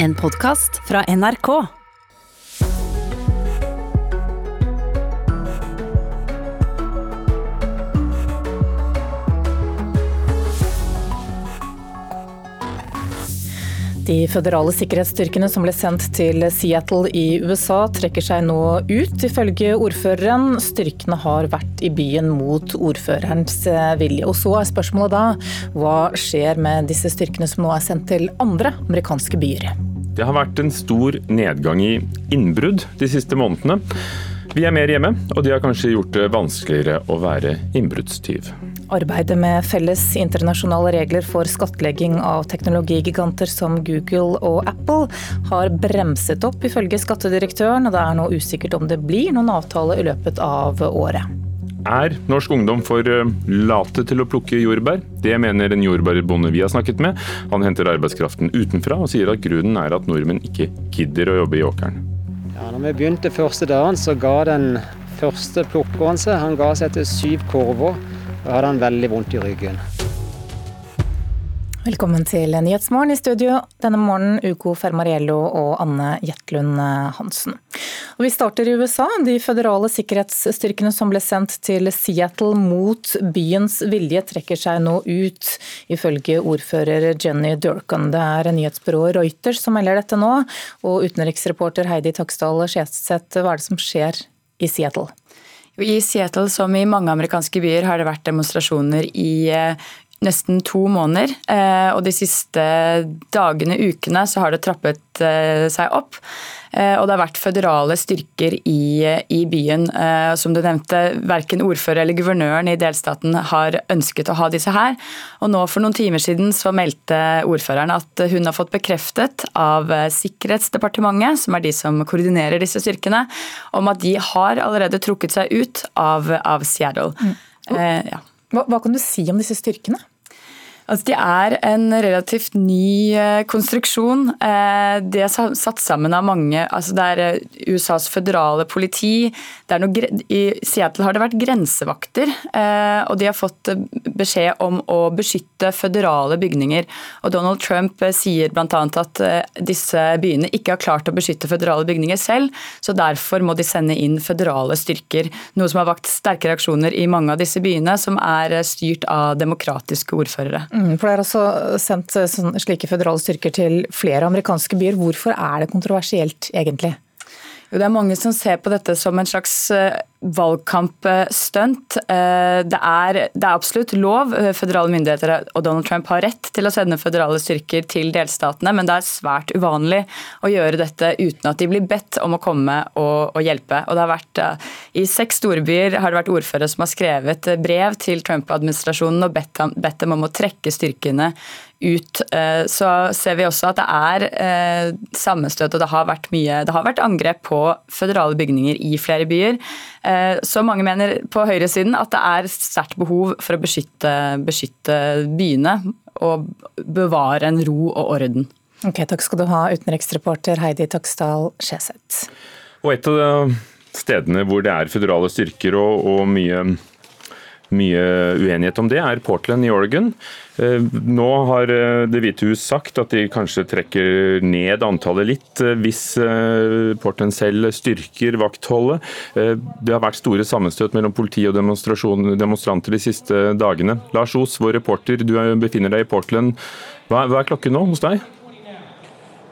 En podkast fra NRK. De føderale sikkerhetsstyrkene som ble sendt til Seattle i USA, trekker seg nå ut, ifølge ordføreren. Styrkene har vært i byen mot ordførerens vilje. Og så er spørsmålet da, hva skjer med disse styrkene som nå er sendt til andre amerikanske byer? Det har vært en stor nedgang i innbrudd de siste månedene. Vi er mer hjemme, og de har kanskje gjort det vanskeligere å være innbruddstyv. Arbeidet med felles internasjonale regler for skattlegging av teknologigiganter som Google og Apple har bremset opp, ifølge skattedirektøren, og det er nå usikkert om det blir noen avtale i løpet av året. Er norsk ungdom for eh, late til å plukke jordbær? Det mener en jordbærbonde vi har snakket med. Han henter arbeidskraften utenfra, og sier at grunnen er at nordmenn ikke gidder å jobbe i åkeren. Ja, når vi begynte første dagen, så ga den første plukkeren seg. Han ga seg etter syv korver, Da hadde han veldig vondt i ryggen. Velkommen til Nyhetsmorgen i studio denne morgenen, Uko Fermariello og Anne Jetlund Hansen. Og vi starter i USA. De føderale sikkerhetsstyrkene som ble sendt til Seattle mot byens vilje, trekker seg nå ut, ifølge ordfører Jenny Durkan. Det er nyhetsbyrået Reuters som melder dette nå, og utenriksreporter Heidi Taksdal Skjeseth, hva er det som skjer i Seattle? I Seattle, som i mange amerikanske byer, har det vært demonstrasjoner i nesten to måneder. Eh, og de siste dagene, ukene, så har det trappet eh, seg opp. Eh, og det har vært føderale styrker i, i byen. Som du nevnte, verken ordfører eller guvernøren i delstaten har ønsket å ha disse her. Og nå for noen timer siden så meldte ordføreren at hun har fått bekreftet av Sikkerhetsdepartementet, som er de som koordinerer disse styrkene, om at de har allerede trukket seg ut av, av Seattle. Mm. Eh, ja. Hva, hva kan du si om disse styrkene? Altså, de er en relativt ny eh, konstruksjon. Eh, de er satt sammen av mange altså Det er eh, USAs føderale politi. Noe, I Seattle har det vært grensevakter, og de har fått beskjed om å beskytte føderale bygninger. Og Donald Trump sier bl.a. at disse byene ikke har klart å beskytte føderale bygninger selv, så derfor må de sende inn føderale styrker. Noe som har vakt sterke reaksjoner i mange av disse byene, som er styrt av demokratiske ordførere. Mm, for Det er altså sendt eh, slike føderale styrker til flere amerikanske byer. Hvorfor er det kontroversielt, egentlig? Det er mange som ser på dette som en slags eh, valgkampstunt. Eh, det er, det er absolutt lov. Føderale myndigheter og Donald Trump har rett til å sende føderale styrker til delstatene, men det er svært uvanlig å gjøre dette uten at de blir bedt om å komme og, og hjelpe. Og det har vært, eh, I seks storbyer har det vært ordførere som har skrevet brev til Trump-administrasjonen og bedt dem om å trekke styrkene ut. Så ser vi også at det er sammenstøt, og det har vært mye Det har vært angrep på føderale bygninger i flere byer. Eh, så mange mener på høyresiden at det er sterkt behov for å beskytte, beskytte byene og bevare en ro og orden. Ok, Takk skal du ha, utenriksreporter Heidi Taksdal Skjeseth. Og et av stedene hvor det er føderale styrker og, og mye mye uenighet om det, er Portland i Oregon. Eh, nå har eh, Det hvite hus sagt at de kanskje trekker ned antallet litt, eh, hvis Portland selv styrker vaktholdet. Det har vært store sammenstøt mellom politi og demonstranter de siste dagene. Lars Os, vår reporter, du befinner deg i Portland. Hva er klokken nå hos deg?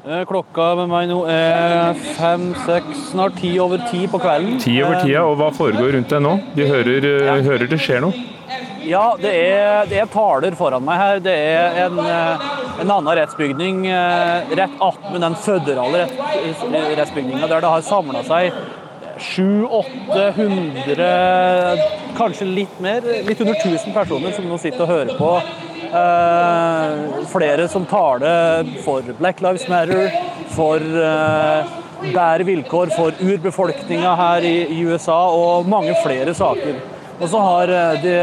Eh, klokka med meg nå er fem, seks, snart ti over ti på kvelden. Ti over tida, og hva foregår rundt deg nå? Vi hører, eh, ja. hører det skjer noe? Ja, det er, det er, taler foran meg her. Det er en, eh, en annen rettsbygning rett attmed den føderale rettsbygninga, der det har samla seg 700-800, kanskje litt mer, litt under 1000 personer som nå sitter og hører på flere som taler for Black Lives Matter, for eh, bedre vilkår for urbefolkninga her i, USA, og mange flere saker. Og så har, eh, de,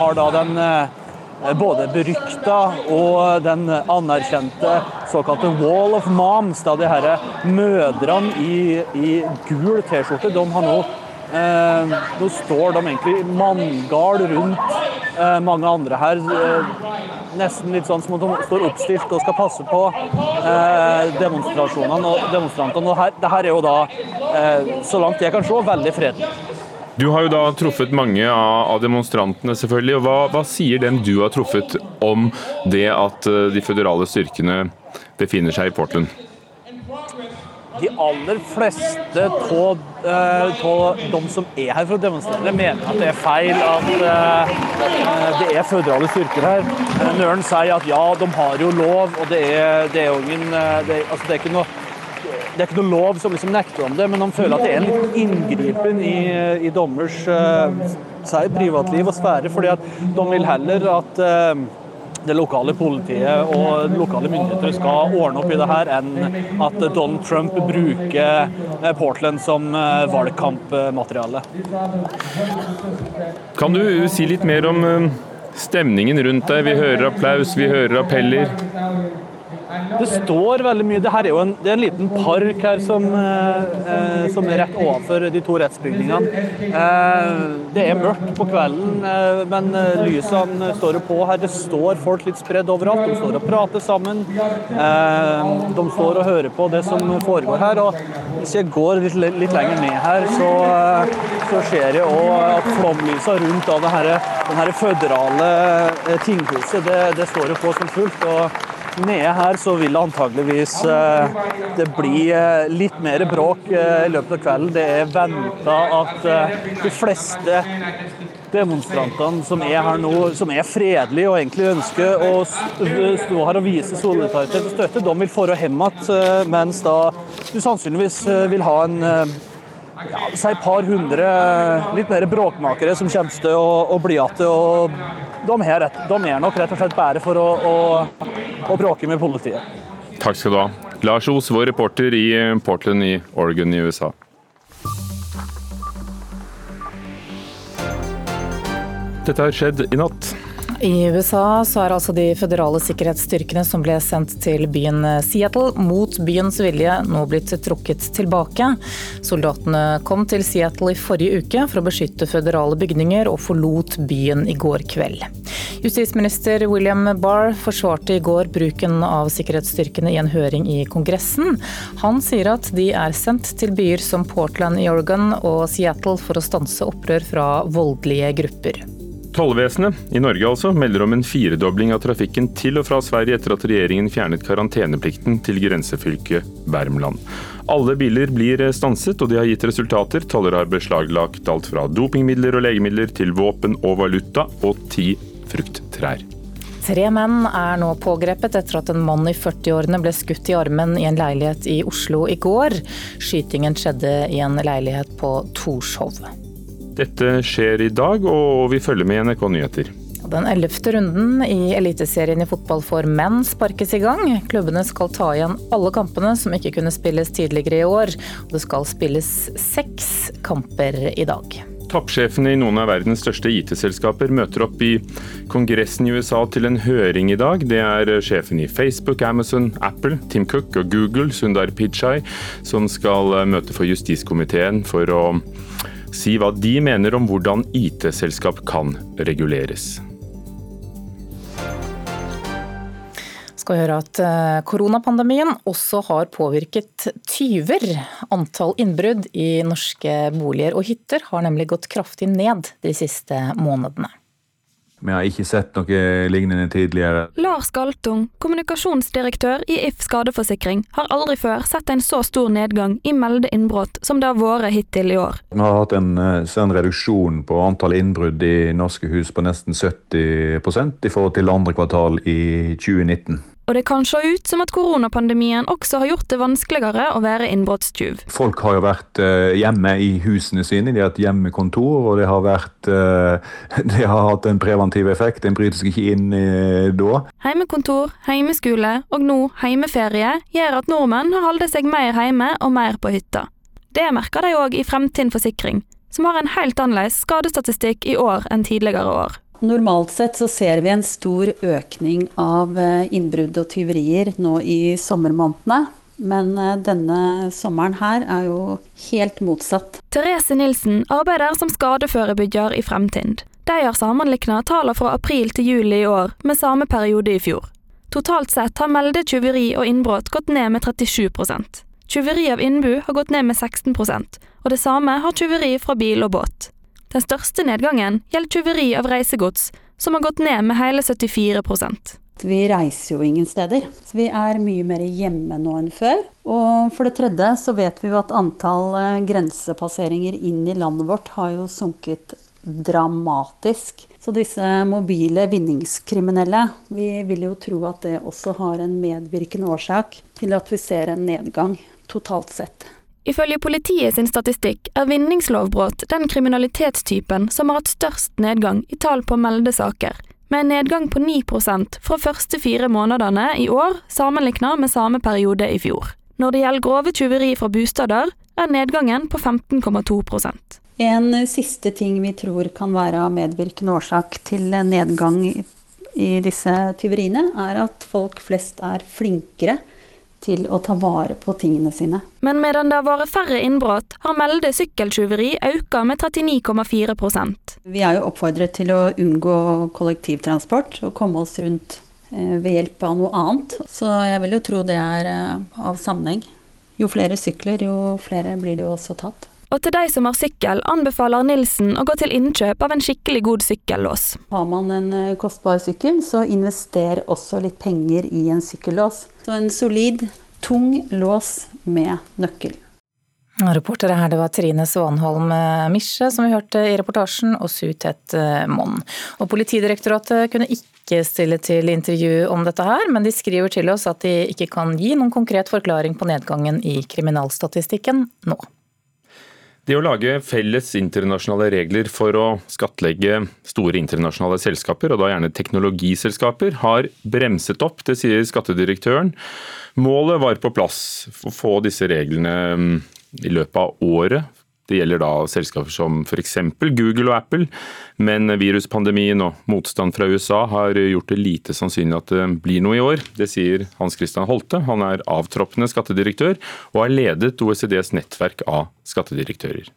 har da den både berykta og den anerkjente såkalte Wall of Moms, da de her mødrene i, i gul T-skjorte, de har nå eh, Nå står de egentlig manngard rundt eh, mange andre her. Nesten litt sånn som at de står oppstilt og skal passe på demonstrasjonene og demonstrantene. Og her, det her er jo da, så langt jeg kan se, veldig fredelig. Du har jo da truffet mange av demonstrantene, selvfølgelig. og hva, hva sier dem du har truffet om det at de føderale styrkene befinner seg i Portland? De aller fleste av uh, de som er her for å demonstrere, mener at det er feil at uh, det er føderale styrker her. Uh, Nøren sier at ja, de har jo lov, og det er, det er ingen det, altså, det er ikke noe det er ikke noe lov som liksom nekter om det, men de føler at det er en liten inngripen i, i dommers uh, privatliv og sfære. fordi at de vil heller at uh, det lokale politiet og lokale myndigheter skal ordne opp i det her, enn at Donald Trump bruker eh, Portland som eh, valgkampmateriale. Kan du si litt mer om eh, stemningen rundt deg? Vi hører applaus, vi hører appeller. Det står veldig mye. Det her er jo en, det er en liten park her som, eh, som er rett overfor de to rettsbygningene. Eh, det er mørkt på kvelden, eh, men eh, lysene står jo på her. Det står folk litt spredd overalt. De står og prater sammen. Eh, de står og hører på det som foregår her. og Hvis jeg går litt, litt lenger ned her, så, eh, så ser jeg òg at flomlysa rundt det her, den her føderale tinghuset, det, det står jo på som fullt. og Nede her så vil antageligvis eh, det bli eh, litt mer bråk eh, i løpet av kvelden. Det er venta at de fleste demonstrantene som er her nå, som er fredelige og egentlig ønsker å stå her og vise solidaritet og støtte, de vil dra hjem igjen, mens da du sannsynligvis vil ha en ja, et par hundre litt mer bråkmakere som kommer til å, å bli igjen. De, de, er nok rett og slett bare for å, å å bråke med politiet. Takk skal du ha. Lars Os, vår reporter i Portland i Oregon i USA. Dette har skjedd i natt. I USA så er altså de føderale sikkerhetsstyrkene som ble sendt til byen Seattle mot byens vilje nå blitt trukket tilbake. Soldatene kom til Seattle i forrige uke for å beskytte føderale bygninger og forlot byen i går kveld. Justisminister William Barr forsvarte i går bruken av sikkerhetsstyrkene i en høring i Kongressen. Han sier at de er sendt til byer som Portland i Oregon og Seattle for å stanse opprør fra voldelige grupper. Tollvesenet, i Norge altså, melder om en firedobling av trafikken til og fra Sverige etter at regjeringen fjernet karanteneplikten til grensefylket Värmland. Alle biler blir stanset, og de har gitt resultater. Toller har beslaglagt alt fra dopingmidler og legemidler til våpen og valuta, og ti frukttrær. Tre menn er nå pågrepet etter at en mann i 40-årene ble skutt i armen i en leilighet i Oslo i går. Skytingen skjedde i en leilighet på Torshov. Dette skjer i dag, og vi følger med i NRK Nyheter. Den ellevte runden i Eliteserien i fotball for menn sparkes i gang. Klubbene skal ta igjen alle kampene som ikke kunne spilles tidligere i år. Det skal spilles seks kamper i dag. Toppsjefene i noen av verdens største IT-selskaper møter opp i Kongressen i USA til en høring i dag. Det er sjefen i Facebook, Amazon, Apple, Tim Cook og Google, Sundar Pichai, som skal møte for justiskomiteen for å si hva de mener om hvordan IT-selskap kan reguleres. skal høre at eh, Koronapandemien også har påvirket tyver. Antall innbrudd i norske boliger og hytter har nemlig gått kraftig ned de siste månedene. Vi har ikke sett noe lignende tidligere. Lars Galtung, kommunikasjonsdirektør i If skadeforsikring, har aldri før sett en så stor nedgang i meldte innbrudd som det har vært hittil i år. Vi har hatt en, eh, en reduksjon på antall innbrudd i norske hus på nesten 70 i forhold til andre kvartal i 2019. Og det kan se ut som at koronapandemien også har gjort det vanskeligere å være innbruddstyv. Folk har jo vært uh, hjemme i husene sine, de har hatt hjemmekontor, og det har, vært, uh, det har hatt en preventiv effekt. En bryter seg ikke inn uh, da. Heimekontor, heimeskole og nå heimeferie gjør at nordmenn har holdt seg mer hjemme og mer på hytta. Det merker de òg i Fremtind Forsikring, som har en helt annerledes skadestatistikk i år enn tidligere år. Normalt sett så ser vi en stor økning av eh, innbrudd og tyverier nå i sommermånedene. Men eh, denne sommeren her er jo helt motsatt. Therese Nilsen arbeider som skadeforebygger i Fremtind. De har sammenlikna tallene fra april til juli i år med samme periode i fjor. Totalt sett har meldetyveri og innbrudd gått ned med 37% Tyveri av innbu har gått ned med 16 og det samme har tyveri fra bil og båt. Den største nedgangen gjelder tyveri av reisegods, som har gått ned med hele 74% vi reiser jo ingen steder. Vi er mye mer hjemme nå enn før. Og for det tredje så vet vi jo at antall eh, grensepasseringer inn i landet vårt har jo sunket dramatisk. Så disse mobile vinningskriminelle, vi vil jo tro at det også har en medvirkende årsak til at vi ser en nedgang totalt sett. Ifølge politiet sin statistikk er vinningslovbrudd den kriminalitetstypen som har hatt størst nedgang i tall på meldte saker med en nedgang på 9% fra første fire månedene i år sammenlignet med samme periode i fjor. Når det gjelder grove tyveri fra bostader, er nedgangen på 15,2% En siste ting vi tror kan være medvirkende årsak til nedgang i disse tyveriene, er at folk flest er flinkere til å ta vare på tingene sine. Men medan det har vært færre innbrudd, har melde sykkeltyveri økt med 39,4% Vi er jo oppfordret til å unngå kollektivtransport og komme oss rundt eh, ved hjelp av noe annet. Så jeg vil jo tro det er eh, av sammenheng. Jo flere sykler, jo flere blir det jo også tatt. Og til de som har sykkel, anbefaler Nilsen å gå til innkjøp av en skikkelig god sykkellås. Har man en eh, kostbar sykkel, så invester også litt penger i en sykkellås. Så en solid, tung lås med nøkkel. Reportere her det var Trine Svanholm eh, Misje, som vi hørte i reportasjen, og Sutet eh, Monn. Og Politidirektoratet kunne ikke stille til intervju om dette her, men de skriver til oss at de ikke kan gi noen konkret forklaring på nedgangen i kriminalstatistikken nå. Det å lage felles internasjonale regler for å skattlegge store internasjonale selskaper, og da gjerne teknologiselskaper, har bremset opp, det sier skattedirektøren. Målet var på plass å få disse reglene mm, i løpet av året det gjelder da selskaper som f.eks. Google og Apple, men viruspandemien og motstand fra USA har gjort det lite sannsynlig at det blir noe i år. Det sier Hans Christian Holte. Han er avtroppende skattedirektør og har ledet OECDs nettverk av skattedirektører.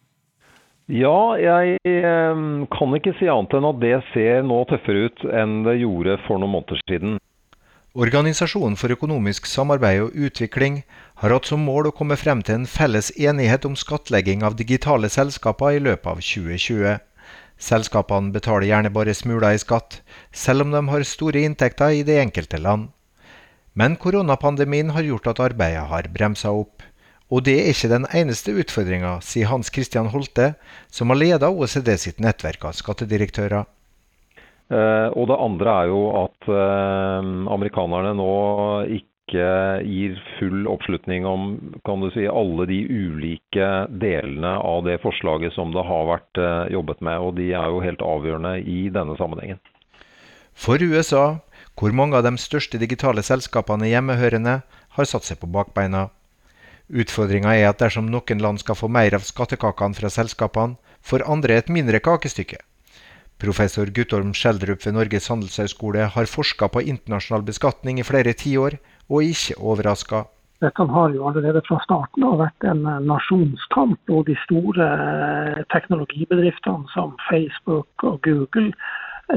Ja, jeg ehm, kan ikke si annet enn at det ser nå tøffere ut enn det gjorde for noen måneder siden. Organisasjonen for økonomisk samarbeid og utvikling har hatt som mål å komme frem til en felles enighet om skattlegging av digitale selskaper i løpet av 2020. Selskapene betaler gjerne bare smuler i skatt, selv om de har store inntekter i det enkelte land. Men koronapandemien har gjort at arbeidet har bremsa opp. Og det er ikke den eneste utfordringa, sier Hans Christian Holte, som har leda OECD sitt nettverk av skattedirektører. Uh, og det andre er jo at uh, amerikanerne nå ikke gir full oppslutning om kan du si, alle de ulike delene av det forslaget som det har vært eh, jobbet med. Og de er jo helt avgjørende i denne sammenhengen. For USA, hvor mange av de største digitale selskapene hjemmehørende, har satt seg på bakbeina. Utfordringa er at dersom noen land skal få mer av skattekakene fra selskapene, får andre et mindre kakestykke. Professor Guttorm Schjelderup ved Norges handelshøyskole har forska på internasjonal beskatning i flere tiår, og ikke overraska. Dette har jo allerede fra starten av vært en eh, nasjonskamp. Og de store eh, teknologibedriftene som Facebook og Google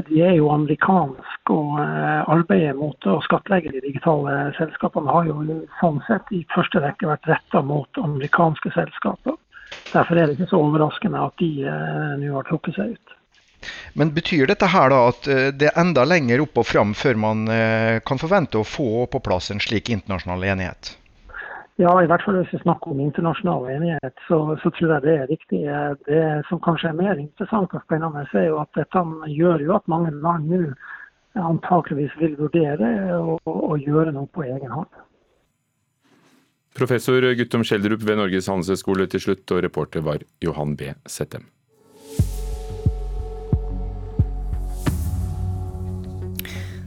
de er jo amerikanske. Og eh, arbeidet mot å skattlegge de digitale selskapene har jo sånn sett i første rekke vært retta mot amerikanske selskaper. Derfor er det ikke så overraskende at de nå har trukket seg ut. Men betyr dette her da at eh, det er enda lenger opp og fram før man eh, kan forvente å få på plass en slik internasjonal enighet? Ja, i hvert fall hvis vi snakker om internasjonal enighet, så, så, tror jeg det er riktig. Det som kanskje er mer interessant og spennende, er jo at dette gjør jo at mange land nå antakeligvis vil vurdere å, å gjøre noe på egen hånd. Professor Guttom Schjelderup ved Norges handelshøyskole til slutt, og reporter var Johan B. Settem.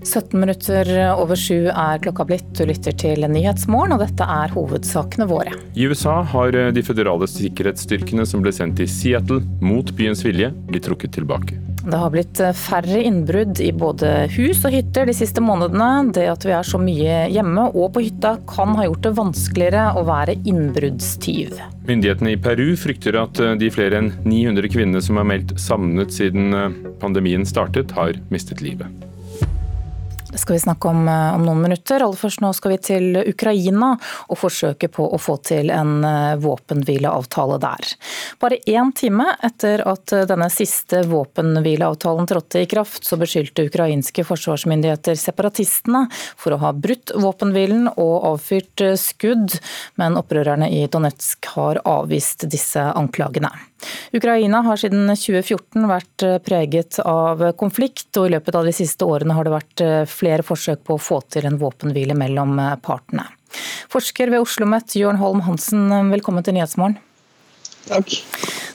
17 minutter over sju er klokka blitt. Du lytter til Nyhetsmorgen, og dette er hovedsakene våre. I USA har de føderale sikkerhetsstyrkene som ble sendt til Seattle mot byens vilje, blitt trukket tilbake. Det har blitt eh, færre innbrudd i både hus og hytter de siste månedene. Det at vi er så mye hjemme og på hytta kan ha gjort det vanskeligere å være innbruddstyv. Myndighetene i Peru frykter at eh, de flere enn 900 kvinnene som er meldt savnet siden eh, pandemien startet, har mistet livet. Det skal vi snakke om eh, om noen minutter. Aller først nå skal vi til Ukraina og forsøke på å få til en eh, våpenhvileavtale der. Bare én time etter at eh, denne siste våpenhvileavtalen trådte i kraft, så beskyldte ukrainske forsvarsmyndigheter separatistene for å ha brutt våpenhvilen og avfyrt skudd, men opprørerne i Donetsk har avvist disse anklagene. Ukraina har siden 2014 vært preget av konflikt, og i løpet av de siste årene har det vært flere forsøk på å få til en våpenhvile mellom eh, partene. Forsker ved Oslo OsloMet, Jørn Holm Hansen, velkommen til Nyhetsmorgen. Takk.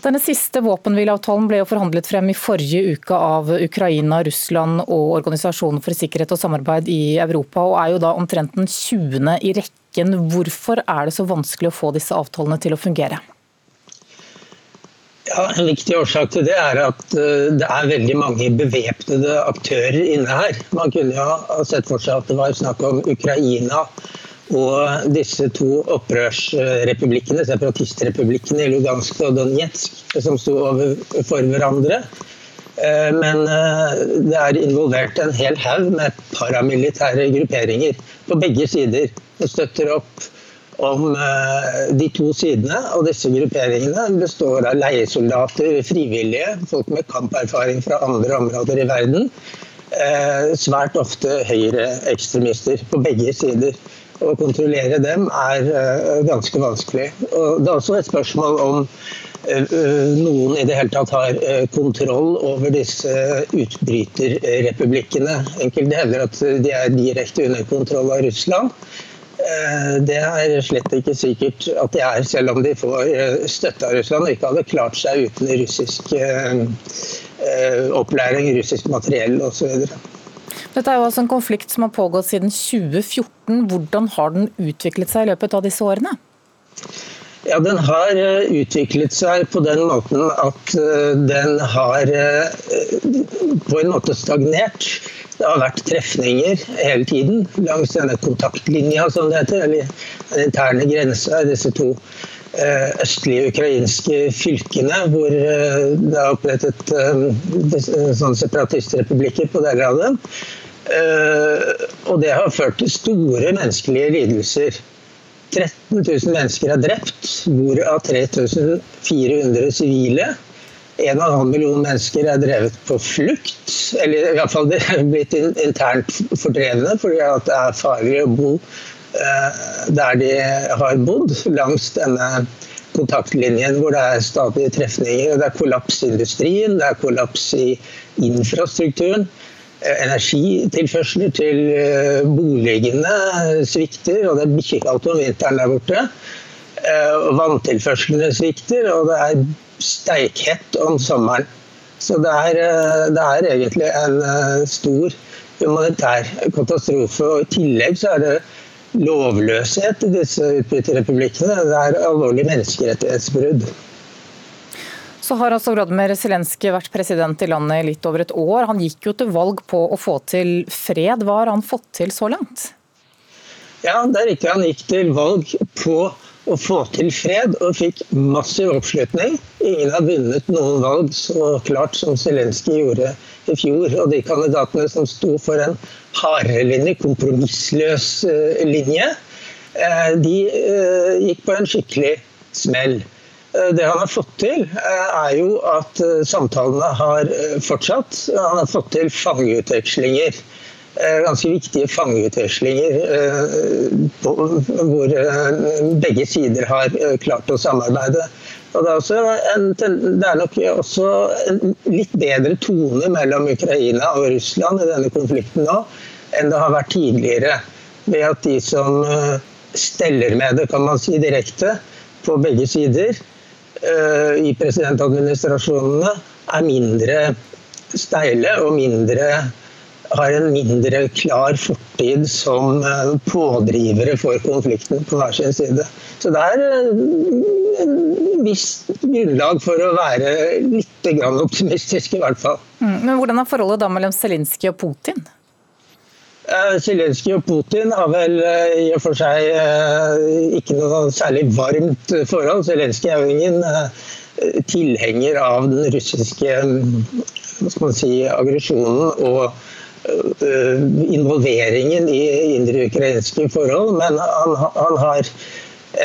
Denne siste våpenhvileavtalen ble jo forhandlet frem i forrige uke av Ukraina, Russland og Organisasjonen for sikkerhet og samarbeid i Europa, og er jo da omtrent den 20. i rekken. Hvorfor er det så vanskelig å få disse avtalene til å fungere? Ja, En viktig årsak til det er at eh, det er veldig mange bevæpnede aktører inne her. Man kunne jo ha sett for seg at det var snakk om Ukraina og disse to opprørsrepublikkene, separatistrepublikkene i Lugansk og Donetsk, som sto overfor hverandre. Eh, men eh, det er involvert en hel haug med paramilitære grupperinger på begge sider. som støtter opp om eh, de to sidene. Og disse grupperingene består av leiesoldater, frivillige, folk med kamperfaring fra andre områder i verden. Eh, svært ofte høyreekstremister på begge sider. Å kontrollere dem er eh, ganske vanskelig. Og det er også et spørsmål om noen i det hele tatt har kontroll over disse utbryterrepublikkene. Enkelte hevder at de er direkte under kontroll av Russland. Eh, det er slett ikke sikkert at de er, selv om de får eh, støtte av Russland og ikke hadde klart seg uten russisk eh, opplæring, russisk materiell osv. Dette er jo altså en konflikt som har pågått siden 2014. Hvordan har den utviklet seg i løpet av disse årene? Ja, Den har utviklet seg på den måten at den har på en måte stagnert. Det har vært trefninger hele tiden langs denne kontaktlinja, som det heter, eller den interne grensa i disse to eh, østlige ukrainske fylkene, hvor eh, det er opprettet eh, sånne separatistrepublikker på deler av dem. Og det har ført til store menneskelige lidelser. 13 000 mennesker er drept, hvorav 3400 sivile. 1,5 million mennesker er drevet på flukt. Eller i hvert fall det er blitt internt fordrevne fordi det er farlig å bo eh, der de har bodd, langs denne kontaktlinjen hvor det er stadige trefninger. Det er kollaps i industrien, det er kollaps i infrastrukturen. Eh, energitilførsler til eh, boligene svikter, og det er bikkjekaldt om vinteren der borte. Vanntilførslene svikter, og det er steikhett om sommeren. Så det er, eh, det er egentlig en eh, stor humanitær katastrofe. og I tillegg så er det lovløshet i disse utbryterrepublikkene. Det er alvorlig menneskerettighetsbrudd. Så har altså Vladimir Zelenskyj vært president i landet i litt over et år. Han gikk jo til valg på å få til fred. Hva har han fått til så langt? Ja, det er riktig. Han gikk til valg på å få til fred, og fikk massiv oppslutning. Ingen har vunnet noen valg så klart som Zelenskyj gjorde i fjor. Og de kandidatene som sto for en hardere linje, kompromissløs eh, linje, eh, de eh, gikk på en skikkelig smell. Det han har fått til, er jo at samtalene har fortsatt. Han har fått til fangeutvekslinger. Eh, ganske viktige fangeutvekslinger eh, hvor eh, begge sider har klart å samarbeide. Og det, er en, det er nok også en litt bedre tone mellom Ukraina og Russland i denne konflikten nå enn det har vært tidligere. Ved at de som steller med det, kan man si direkte, på begge sider i presidentadministrasjonene, er mindre steile og mindre har en mindre klar fortid som eh, pådrivere for konflikten på hver sin side. Så det er eh, en viss grunnlag for å være litt optimistisk, i hvert fall. Mm, men Hvordan er forholdet da mellom Zelinskyj og Putin? Zelenskyj og Putin har vel i og for seg ikke noe særlig varmt forhold. Zelenskyj er jo ingen tilhenger av den russiske si, aggresjonen og Eh, involveringen i indre ukrainske forhold, men han, han, har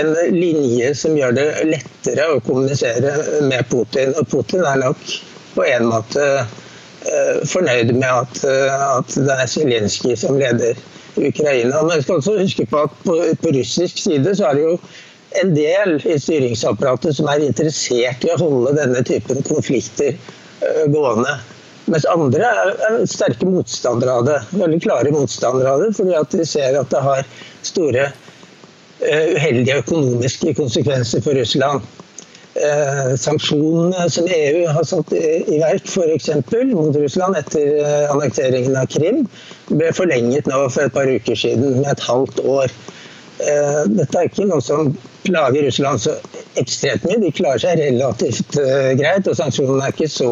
en linje som gjør det lettere å kommunisere med Putin. Og Putin er nok på en måte fornøyd med at, uh, at det er Zelenskyj som leder Ukraina. Men jeg skal også huske på at på, på russisk side så er det jo en del i styringsapparatet som er interessert i å holde denne typen konflikter uh, gående. Mens andre er sterke motstandere av det. Veldig klare motstandere av det, fordi at de ser at det har store uh, uheldige økonomiske konsekvenser for Russland. Uh, sanksjonene som EU har satt i, verk f.eks. mot Russland etter uh, annekteringen av Krim, ble forlenget nå for et par uker siden med et halvt år. Dette er ikke noe som plager Russland så ekstremt mye. De klarer seg relativt greit, og sanksjonene er ikke så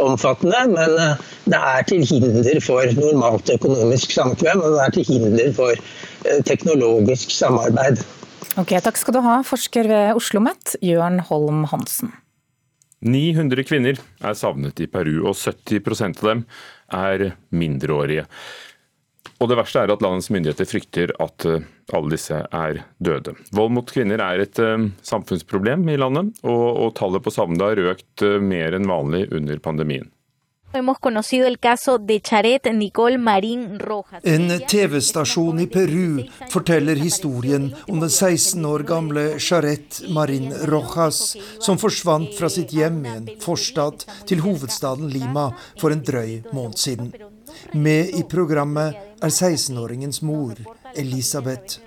omfattende, men eh, det er til hinder for normalt økonomisk samkvem, og det er til hinder for eh, teknologisk samarbeid. Ok, Takk skal du ha, forsker ved Oslo OsloMet, Jørn Holm Hansen. 900 kvinner er savnet i Peru, og 70% av dem er mindreårige. Og Det verste er at landets myndigheter frykter at eh, alle disse er døde. Vold mot kvinner er et uh, samfunnsproblem i landet, og, og tallet på savnede har økt uh, mer enn vanlig under pandemien. En TV-stasjon i Peru forteller historien om den 16 år gamle Charet Marin Rojas, som forsvant fra sitt hjem i en forstad til hovedstaden Lima for en drøy måned siden. Med i programmet er 16-åringens mor, Elisabeth.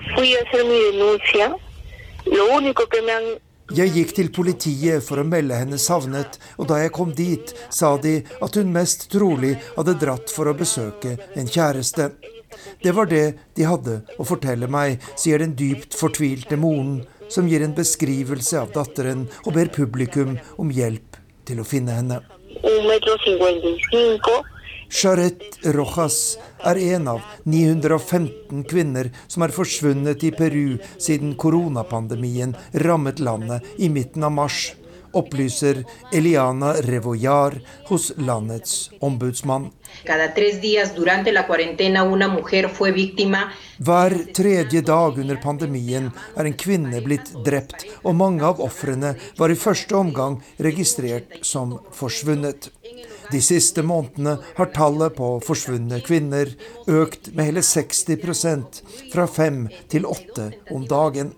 Jeg gikk til politiet for å melde henne savnet, og da jeg kom dit, sa de at hun mest trolig hadde dratt for å besøke en kjæreste. Det var det de hadde å fortelle meg, sier den dypt fortvilte moren, som gir en beskrivelse av datteren og ber publikum om hjelp til å finne henne. Charet Rojas er en av 915 kvinner som er forsvunnet i Peru siden koronapandemien rammet landet i midten av mars, opplyser Eliana Revoyar hos landets ombudsmann. Hver tredje dag under pandemien er en kvinne blitt drept, og mange av ofrene var i første omgang registrert som forsvunnet. De siste månedene har tallet på forsvunne kvinner økt med hele 60% fra fem til åtte om dagen.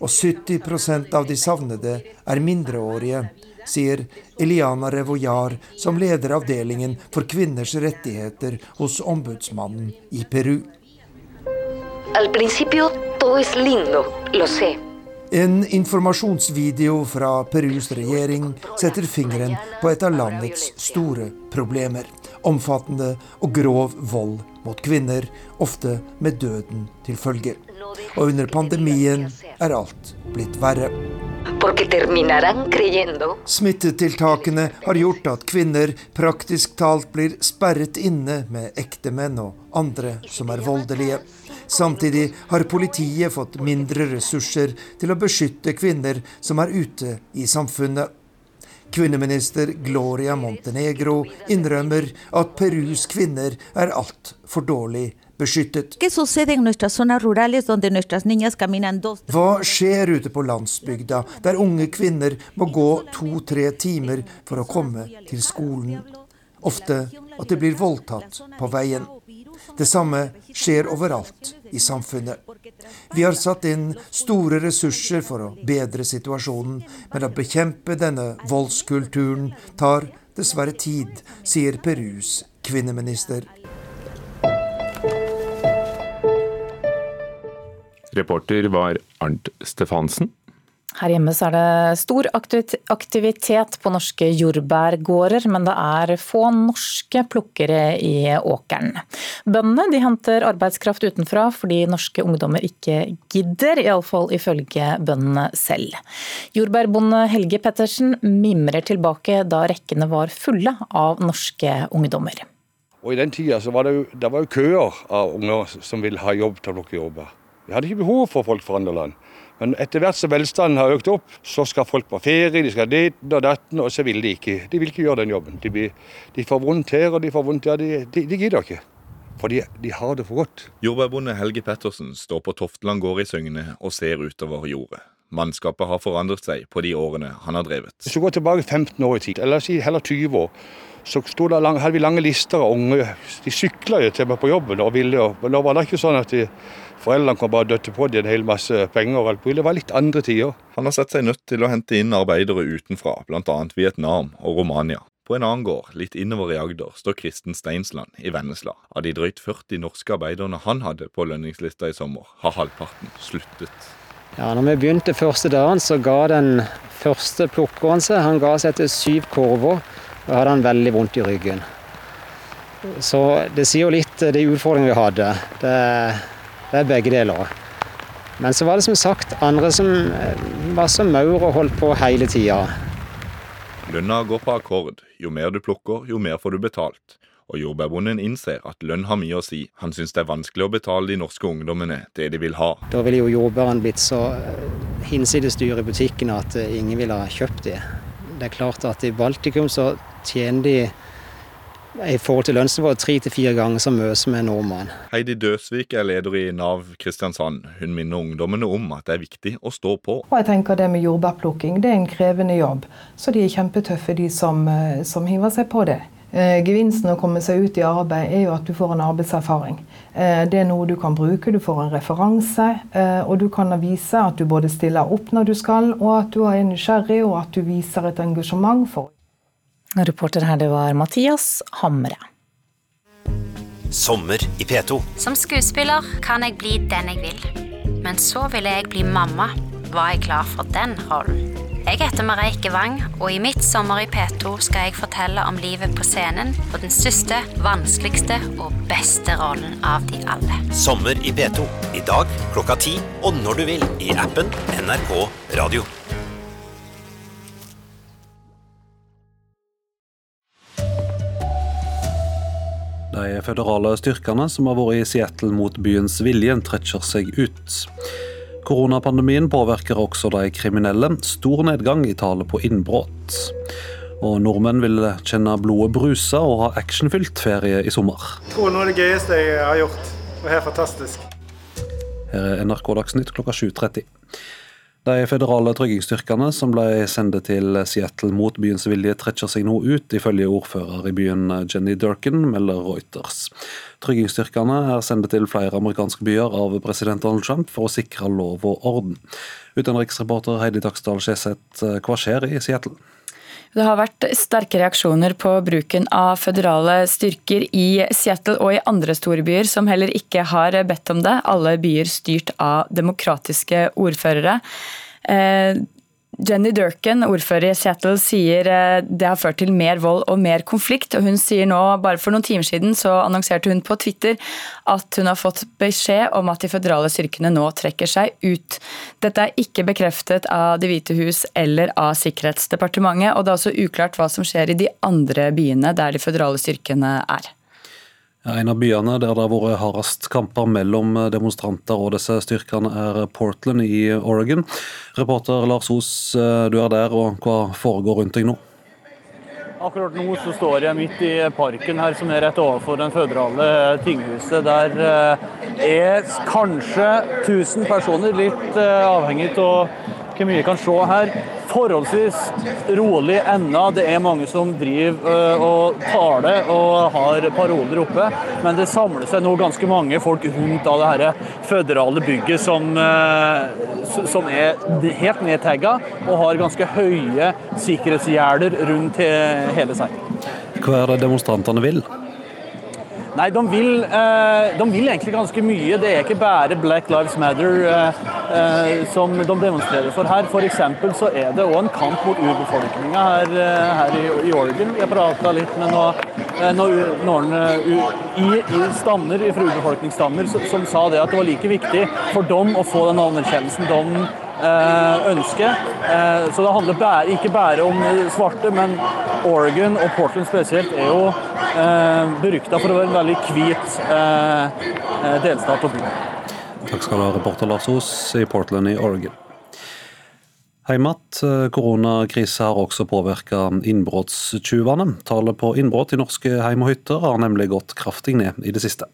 Og 70% av de savnede er mindreårige, sier Eliana Revoyar, som leder avdelingen for kvinners rettigheter hos ombudsmannen i Peru. Al principio todo es lindo, lo sé. En informasjonsvideo fra Perus regjering setter fingeren på et av landets store problemer. Omfattende og grov vold mot kvinner, ofte med døden til følge. Og under pandemien er alt blitt verre. Smittetiltakene har gjort at kvinner praktisk talt blir sperret inne med ektemenn og andre som er voldelige. Samtidig har politiet fått mindre ressurser til å beskytte kvinner som er ute i samfunnet. Kvinneminister Gloria Montenegro innrømmer at Perus kvinner er altfor dårlig beskyttet. Hva skjer ute på landsbygda, der unge kvinner må gå to-tre timer for å komme til skolen? Ofte at de blir voldtatt på veien. Det samme skjer overalt i samfunnet. Vi har satt inn store ressurser for å bedre situasjonen, men å bekjempe denne voldskulturen tar dessverre tid, sier Perus kvinneminister. Reporter var Arnt Stefansen. Her hjemme er det stor aktivitet på norske jordbærgårder, men det er få norske plukkere i åkeren. Bøndene de henter arbeidskraft utenfra fordi norske ungdommer ikke gidder, iallfall ifølge bøndene selv. Jordbærbonde Helge Pettersen mimrer tilbake da rekkene var fulle av norske ungdommer. Og I den tida var det, jo, det var jo køer av unger som ville ha jobb til å plukke jordbær. Vi hadde ikke behov for folk fra andre land. Men etter hvert som velstanden har økt opp, så skal folk på ferie, de skal dit og datten, og så vil de ikke. De vil ikke gjøre den jobben. De, blir, de får vondt her og de får vondt der. De, de, de gidder ikke. For de, de, har det for godt. Jordbærbonde Helge Pettersen står på Toftland gård i Søgne og ser utover jordet. Mannskapet har forandret seg på de årene han har drevet. Hvis du går tilbake 15 år i tid, eller si heller 20 år, så lang, hadde vi lange lister av unge. De sykla jo til meg på jobben og ville. Og nå var det ikke sånn at de, foreldrene kom bare døtte på dem en hel masse penger. og alt Det var litt andre tider. Han har sett seg nødt til å hente inn arbeidere utenfra, bl.a. Vietnam og Romania. På en annen gård, litt innover i Agder, står Kristen Steinsland i Vennesla. Av de drøyt 40 norske arbeiderne han hadde på lønningslista i sommer, har halvparten sluttet. Ja, når vi begynte første dagen, så ga den første plukkeren seg. Han ga seg etter syv korver. Da hadde han veldig vondt i ryggen. Så det sier jo litt eh, de utfordringene vi hadde. Det, det, er begge deler. Men så var det som sagt andre som eh, var som maur og holdt på hele tida. Lønna går på akkord. Jo mer du plukker, jo mer får du betalt. Og jordbærbonden innser at lønn har mye å si. Han syns det er vanskelig å betale de norske ungdommene det de vil ha. Da ville jo jordbæren blitt så eh, hinsides dyr i butikken at ingen ville ha kjøpt de. Det er klart at i Baltikum så tjener de i forhold til lønnsnivået tre til fire ganger så mye som en nordmann. Heidi Døsvik er leder i Nav Kristiansand. Hun minner ungdommene om at det er viktig å stå på. Og jeg tenker Det med jordbærplukking det er en krevende jobb, så de er kjempetøffe de som, eh, som hiver seg på det. Eh, gevinsten å komme seg ut i arbeid er jo at du får en arbeidserfaring. Eh, det er noe du kan bruke, du får en referanse, og du kan vise at du både stiller opp når du skal, og at du er nysgjerrig, og at du viser et engasjement for Reporter her, det var Mathias Hamre. Sommer i P2. Som skuespiller kan jeg bli den jeg vil. Men så ville jeg bli mamma. Var jeg klar for den rollen? Jeg heter Mareike Wang, og i mitt Sommer i P2 skal jeg fortelle om livet på scenen og den største, vanskeligste og beste rollen av de alle. Sommer i P2. I dag klokka ti og når du vil i appen NRK Radio. De føderale styrkene som har vært i Seattle mot byens vilje, trekker seg ut. Koronapandemien påvirker også de kriminelle. Stor nedgang i tallet på innbrudd. Og nordmenn vil kjenne blodet bruse og ha actionfylt ferie i sommer. Jeg tror noe av det gøyeste jeg har gjort. Var helt fantastisk. Her er NRK Dagsnytt klokka 7.30. De føderale tryggingsstyrkene som ble sendt til Seattle mot byens vilje, trekker seg nå ut, ifølge ordfører i byen Jenny Durkin, melder Reuters. Tryggingsstyrkene er sendt til flere amerikanske byer av president Donald Trump for å sikre lov og orden. Utenriksreporter Heidi Dagsdal Skjeseth, hva skjer i Seattle? Det har vært sterke reaksjoner på bruken av føderale styrker i Seattle og i andre store byer som heller ikke har bedt om det. Alle byer styrt av demokratiske ordførere. Jenny Durkan, ordfører i Seattle, sier eh, det har ført til mer vold og mer konflikt. og hun sier nå, Bare for noen timer siden så annonserte hun på Twitter at hun har fått beskjed om at de føderale styrkene nå trekker seg ut. Dette er ikke bekreftet av Det hvite hus eller av Sikkerhetsdepartementet. og Det er også uklart hva som skjer i de andre byene der de føderale styrkene er. En av byene der det har vært hardest kamper mellom demonstranter og disse styrkene, er Portland i Oregon. Reporter Lars Os, du er der, og hva foregår rundt deg nå? Akkurat nå så står jeg midt i parken her som er rett overfor den føderale tinghuset. Der eh, er kanskje 1000 personer, litt eh, avhengig av hvor mye kan se her. Forholdsvis rolig ennå. Det er mange som driver øh, og taler og har paroler oppe. Men det samler seg nå ganske mange folk rundt av det her føderale bygget som, øh, som er helt nedtagga og har ganske høye sikkerhetsgjerder rundt hele seg. Hva er det demonstrantene vil? Nei, de vil, eh, de vil, egentlig ganske mye. Det er ikke bare Black Lives Matter eh, eh, som de demonstrerer for her. F.eks. så er det òg en kamp mot urbefolkninga her, her, i Oregon. Jeg prata litt med noen, noen i, i stammer, fra urbefolkningsstammer som, sa det at det var like viktig for dem å få den anerkjennelsen de ønske. Eh, så det handler ikke bare om svarte, men Oregon og Portland spesielt er jo eh, berykta for å være en veldig hvit delstat og by. Takk skal du ha, reporter Lars Os i Portland i Oregon. Hjemme Koronakrisa har også påvirka innbruddstyvene. Tallet på innbrudd i norske hjem og hytter har nemlig gått kraftig ned i det siste.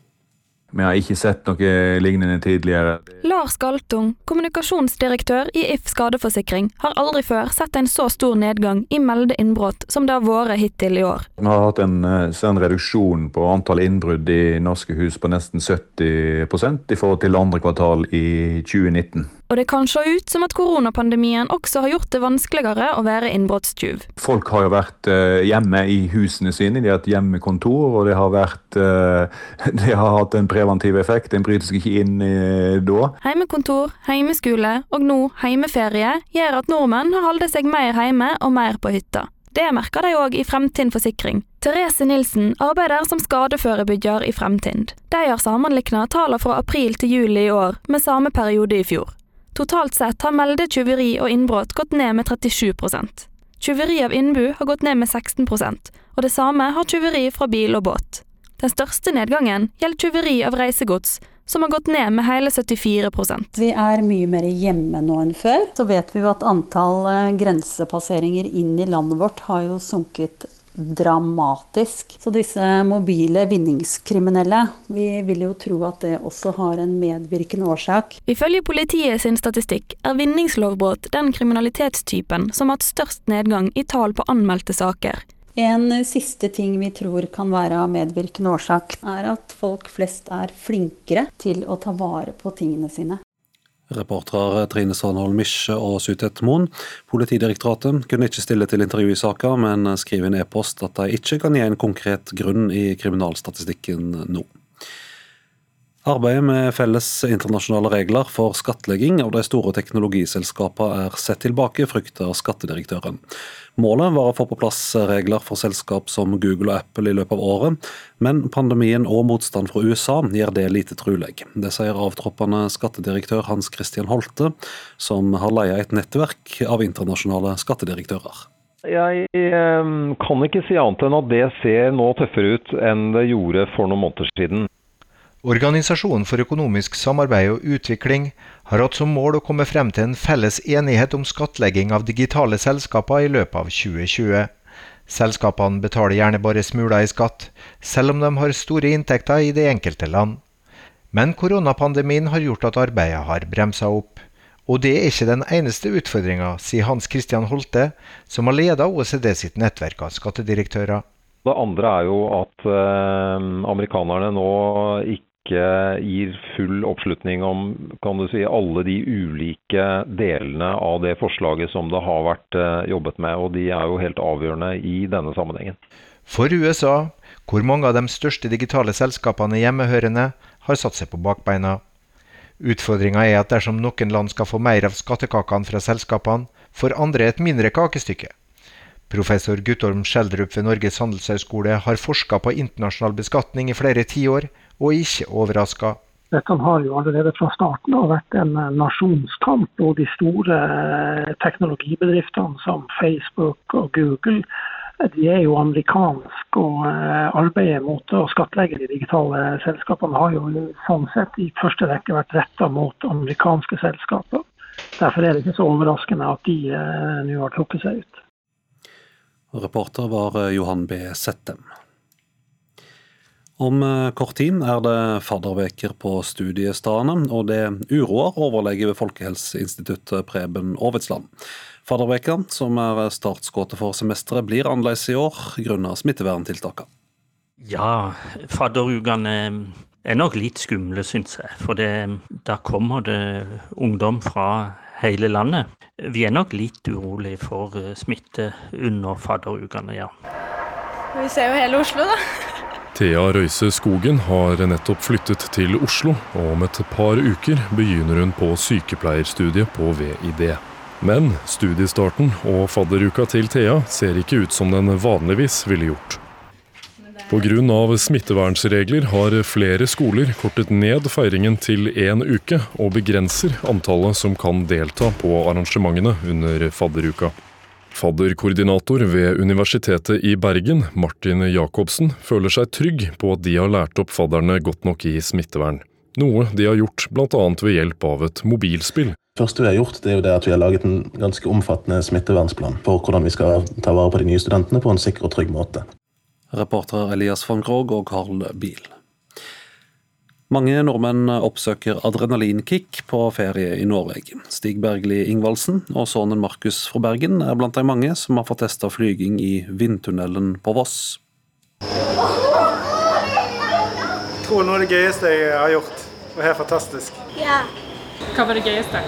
Vi har ikke sett noe lignende tidligere. Lars Galtung, kommunikasjonsdirektør i If skadeforsikring, har aldri før sett en så stor nedgang i innbrudd som det har vært hittil i år. Vi har hatt en, en sånn reduksjon på antall innbrudd i norske hus på nesten 70 i forhold til andre kvartal i 2019. Og det kan se ut som at koronapandemien også har gjort det vanskeligere å være innbruddstyv. Folk har jo vært uh, hjemme i husene sine, de har hatt hjemmekontor, og det har, vært, uh, det har hatt en preventiv effekt. En bryter seg ikke inn uh, da. Heimekontor, heimeskole og nå heimeferie gjør at nordmenn har holdt seg mer hjemme og mer på hytta. Det merker de òg i Fremtind Forsikring. Therese Nilsen arbeider som skadeforebygger i Fremtind. De har sammenlikna tallene fra april til juli i år med samme periode i fjor. Totalt sett har meldet tyveri og innbrudd gått ned med 37% Tyveri av innbu har gått ned med 16 og det samme har tyveri fra bil og båt. Den største nedgangen gjelder tyveri av reisegods, som har gått ned med hele 74% Vi er mye mer hjemme nå enn før. Så vet vi jo at antall eh, grensepasseringer inn i landet vårt har jo sunket dramatisk. Så disse mobile vinningskriminelle, vi vil jo tro at det også har en medvirkende årsak. Ifølge politiet sin statistikk er vinningslovbrudd den kriminalitetstypen som har hatt størst nedgang i tall på anmeldte saker. En siste ting vi tror kan være av medvirkende årsak, er at folk flest er flinkere til å ta vare på tingene sine. Reportere Trine Sandholm Misje og Sutet Moen. Politidirektoratet kunne ikke stille til intervju i saka, men skriver i en e-post at de ikke kan gi en konkret grunn i kriminalstatistikken nå. Arbeidet med felles internasjonale regler for skattlegging av de store teknologiselskapene er sett tilbake, frykter skattedirektøren. Målet var å få på plass regler for selskap som Google og Apple i løpet av året, men pandemien og motstand fra USA gjør det lite trolig. Det sier avtroppende skattedirektør Hans Christian Holte, som har leia et nettverk av internasjonale skattedirektører. Jeg eh, kan ikke si annet enn at det ser nå tøffere ut enn det gjorde for noen måneder siden. Organisasjonen for økonomisk samarbeid og utvikling har hatt som mål å komme frem til en felles enighet om skattlegging av digitale selskaper i løpet av 2020. Selskapene betaler gjerne bare smuler i skatt, selv om de har store inntekter i det enkelte land. Men koronapandemien har gjort at arbeidet har bremsa opp. Og det er ikke den eneste utfordringa, sier Hans Christian Holte, som har leda OECD sitt nettverk av skattedirektører. Det andre er jo at eh, amerikanerne nå ikke gir full oppslutning om kan du si, alle de ulike delene av det forslaget som det har vært eh, jobbet med. Og de er jo helt avgjørende i denne sammenhengen. For USA, hvor mange av de største digitale selskapene hjemmehørende, har satt seg på bakbeina. Utfordringa er at dersom noen land skal få mer av skattekakene fra selskapene, får andre et mindre kakestykke. Professor Guttorm Schjelderup ved Norges handelshøyskole har forska på internasjonal beskatning i flere tiår, og ikke overraska. Dette har jo allerede fra starten av vært en eh, nasjonskamp. Og de store eh, teknologibedriftene som Facebook og Google de er jo amerikanske. Og eh, arbeidet mot å skattlegge de digitale selskapene har jo sånn sett i første rekke vært retta mot amerikanske selskaper. Derfor er det ikke så overraskende at de nå har trukket seg ut. Reporter var Johan B. Settem. Om eh, kort tid er det fadderveker på studiestedene, og det uroer overlege ved Folkehelseinstituttet Preben Aavitsland. Fadderveka, som er startskuddet for semesteret, blir annerledes i år grunnet smitteverntiltakene. Ja, fadderukene er nok litt skumle, syns jeg. For det, da kommer det ungdom fra hele landet. Vi er nok litt urolig for smitte under fadderukene, ja. Vi ser jo hele Oslo, da. Thea Røise Skogen har nettopp flyttet til Oslo, og om et par uker begynner hun på sykepleierstudiet på VID. Men studiestarten og fadderuka til Thea ser ikke ut som den vanligvis ville gjort. Pga. smittevernregler har flere skoler kortet ned feiringen til én uke, og begrenser antallet som kan delta på arrangementene under fadderuka. Fadderkoordinator ved Universitetet i Bergen, Martin Jacobsen, føler seg trygg på at de har lært opp fadderne godt nok i smittevern. Noe de har gjort bl.a. ved hjelp av et mobilspill. Det første vi har gjort, det er jo det at vi har laget en ganske omfattende smittevernsplan for hvordan vi skal ta vare på de nye studentene på en sikker og trygg måte. Reportere Elias van Krogh og Carl Biel. Mange nordmenn oppsøker adrenalinkick på ferie i Norge. Stig Bergli Ingvaldsen og sønnen Markus fra Bergen er blant de mange som har fått testa flyging i vindtunnelen på Voss. Jeg tror noe av det gøyeste jeg har gjort. Det var helt fantastisk. Ja. Hva var det gøyeste?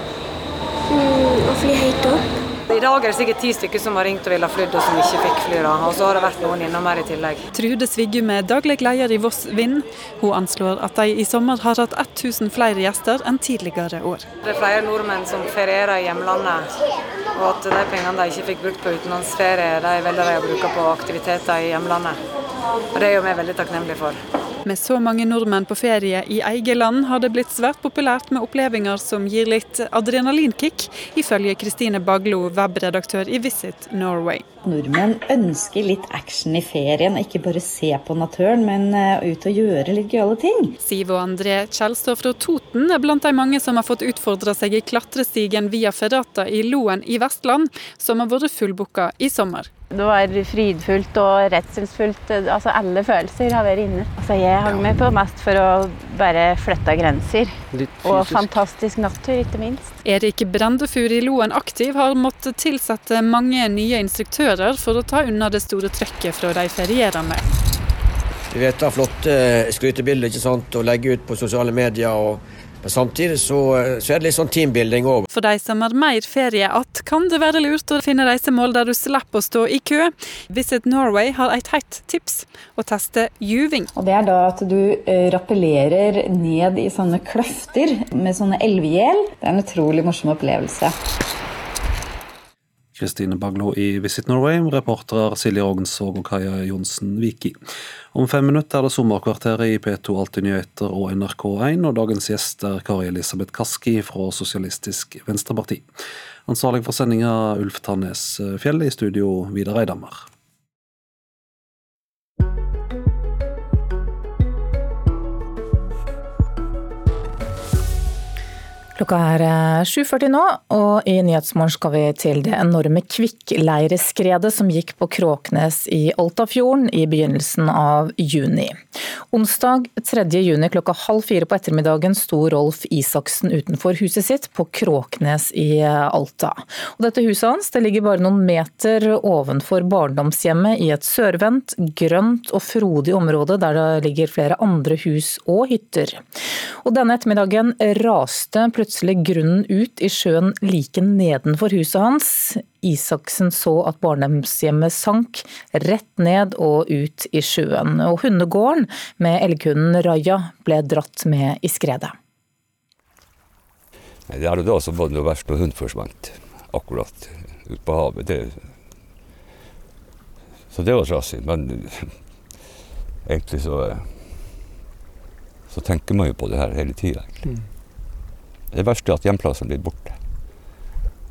Mm, å fly høyt opp. I dag er det sikkert ti stykker som har ringt og ville ha flydd, og som ikke fikk fly. Og så har det vært noen innom her i tillegg. Trude Sviggum er daglig leder i Voss Vind. Hun anslår at de i sommer har hatt 1000 flere gjester enn tidligere år. Det er flere nordmenn som ferierer i hjemlandet, og at de pengene de ikke fikk brukt på utenlandsferie, de velger de å bruke på aktiviteter i hjemlandet. Og Det er jo vi veldig takknemlige for. Med så mange nordmenn på ferie i eget land har det blitt svært populært med opplevelser som gir litt adrenalinkick, ifølge Kristine Baglo, webredaktør i Visit Norway. Nordmenn ønsker litt action i ferien, ikke bare se på naturen, men eh, ut og gjøre litt gøyale ting. Siv og André Kjelstad fra Toten er blant de mange som har fått utfordra seg i klatrestigen via Ferrata i Loen i Vestland, som har vært fullbooka i sommer. Det var frydfullt og redselsfullt. Altså alle følelser har vært inne. Altså jeg hang med på mest for å bare flytte grenser. Og fantastisk natur, ikke minst. Erik Brendefur i Loen Aktiv har måttet tilsette mange nye instruktører for å ta unna det store trøkket fra de ferierende. Vi vet da flotte skrytebilder ikke sant, å legge ut på sosiale medier. og men samtidig så, så, er det litt sånn teambuilding òg. For de som har mer ferie att, kan det være lurt å finne reisemål der du slipper å stå i kø. Visit Norway har et hett tips å teste juving. Og Det er da at du eh, rappellerer ned i sånne kløfter med sånne elvegjel. Det er en utrolig morsom opplevelse. Kristine Baglo i Visit Norway, reportere Silje Rognsvåg og Kaja Johnsen Viki. Om fem minutter er det sommerkvarteret i P2 Alltid nyheter og NRK1, og dagens gjest er Kari Elisabeth Kaski fra Sosialistisk Venstreparti. Ansvarlig for sendinga Ulf Tannes Fjell, i studio Vidar Eidhammer. Klokka er 7.40 eh, nå, og i Nyhetsmorgen skal vi til det enorme kvikkleireskredet som gikk på Kråknes i Altafjorden i begynnelsen av juni. Onsdag 3. juni klokka halv fire på ettermiddagen sto Rolf Isaksen utenfor huset sitt på Kråknes i Alta. Og dette huset hans det ligger bare noen meter ovenfor barndomshjemmet i et sørvendt, grønt og frodig område der det ligger flere andre hus og hytter. Og denne ettermiddagen raste plutselig plutselig grunnen ut i sjøen like nedenfor huset hans. Isaksen så at barndomshjemmet sank rett ned og ut i sjøen. Og hundegården med elghunden Raja ble dratt med i skredet. Det er da som var det verst når hunden forsvant, akkurat ute på havet. Det, så det var trasig. Men egentlig så, så tenker man jo på det her hele tida. Mm. Det verste er at hjemplassen blir borte.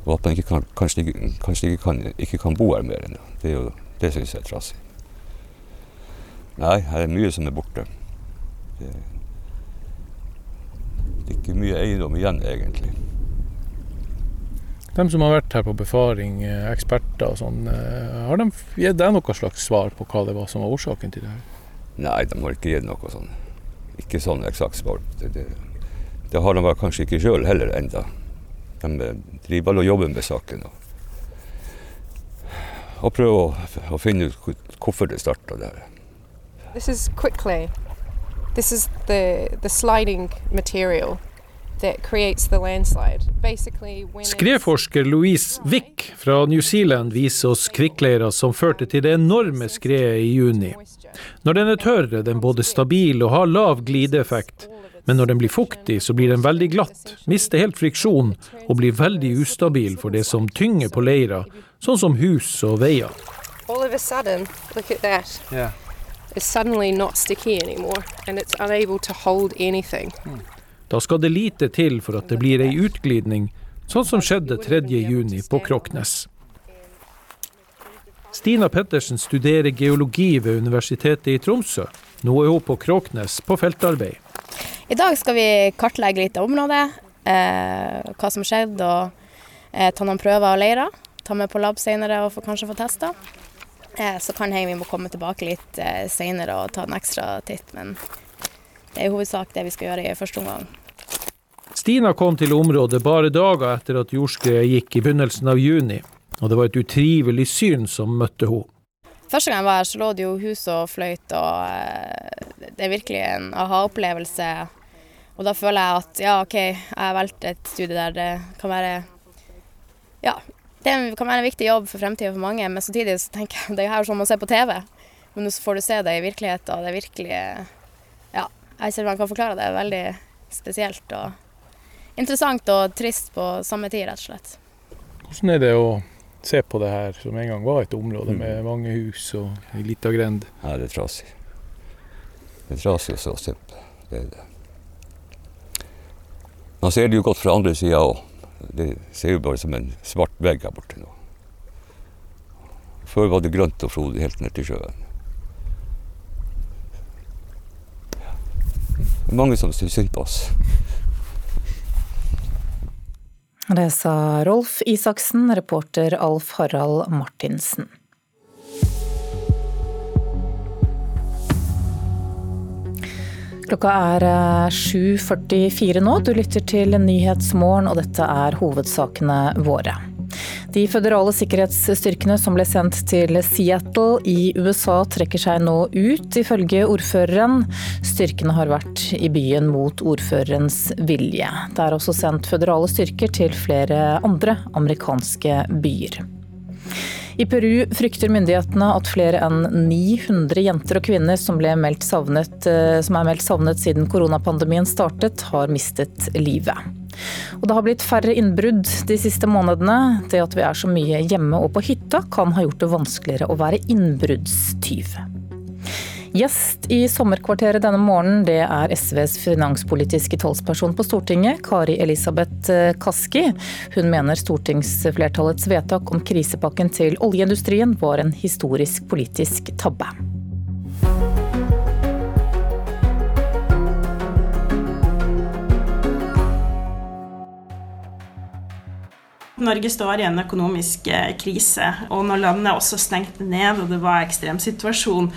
Og at man ikke kan, kanskje, kanskje ikke, kan, ikke, kan, bo her mer. Det, er jo, det syns jeg er trasig. Nei, her er mye som er borte. Det, det er ikke mye eiendom igjen, egentlig. De som har vært her på befaring, eh, eksperter og sånn, eh, har de gitt deg noe slags svar på hva det var som var årsaken til det? her? Nei, de har ikke gitt noe sånn. Ikke sånn eksakt svar. Det, det, det har de kanskje ikke sjøl heller enda. De driver og jobber med saken. Og, og prøver å, å, finne ut hvorfor det starta der. This is quickly. This is the, the sliding material. Skredforsker Louise Wick fra New Zealand viser oss kvikkleira som førte til det enorme skredet i juni. Når den er tørr, er den både stabil og har lav glideeffekt. Men når den blir fuktig, så blir den veldig glatt, mister helt friksjon og blir veldig ustabil for det som tynger på leira, sånn som hus og veier. All of a sudden, look at that. Yeah. It's suddenly not sticky anymore, and it's unable to hold anything. Hmm. Da skal det lite til for at det blir ei utglidning, sånn som skjedde 3.6 på Kroknes. Stina Pettersen studerer geologi ved Universitetet i Tromsø. Nå er hun på Kråknes på feltarbeid. I dag skal vi kartlegge litt av området, eh, hva som skjedde, og eh, ta noen prøver av leira. Ta med på lab senere og kanskje få testa. Eh, så kan hende vi må komme tilbake litt senere og ta en ekstra titt, men det er i hovedsak det vi skal gjøre i første omgang. Stina kom til området bare dager etter at jordskredet gikk i begynnelsen av juni, og det var et utrivelig syn som møtte henne. Første gang jeg var her, så lå det jo hus og fløyt, og eh, det er virkelig en aha-opplevelse. Og da føler jeg at ja, OK, jeg har valgt et studie der det kan være Ja, det kan være en viktig jobb for fremtiden for mange, men samtidig så tenker jeg det er jo som å se på TV. Men så får du se det i virkeligheten, og det er virkelig Ja, jeg ser man kan forklare det. er Veldig spesielt. og interessant og trist på samme tid, rett og slett. Hvordan er det å se på det her, som en gang var et område med mm. mange hus og ei lita grend? Ja, det er trasig. Det er trasig se på. Det er det. Man ser det jo godt fra andre sida òg. Det ser jo bare som en svart vegg her borte nå. Før var det grønt og frodig helt ned til sjøen. Det er mange som syns synd på oss. Det sa Rolf Isaksen, reporter Alf Harald Martinsen. Klokka er 7.44 eh, nå. Du lytter til Nyhetsmorgen, og dette er hovedsakene våre. De føderale sikkerhetsstyrkene som ble sendt til Seattle i USA trekker seg nå ut, ifølge ordføreren. Styrkene har vært i byen mot ordførerens vilje. Det er også sendt føderale styrker til flere andre amerikanske byer. I Peru frykter myndighetene at flere enn 900 jenter og kvinner som, savnet, eh, som er meldt savnet siden koronapandemien startet, har mistet livet. Og det har blitt færre innbrudd de siste månedene. Det at vi er så mye hjemme og på hytta kan ha gjort det vanskeligere å være innbruddstyv. Gjest i sommerkvarteret denne morgenen, det er SVs finanspolitiske talsperson på Stortinget, Kari Elisabeth eh, Kaski. Hun mener stortingsflertallets vedtak om krisepakken til oljeindustrien var en historisk politisk tabbe. Norge står i en økonomisk eh, krise, og når landet også stengte ned og det var ekstremsituasjon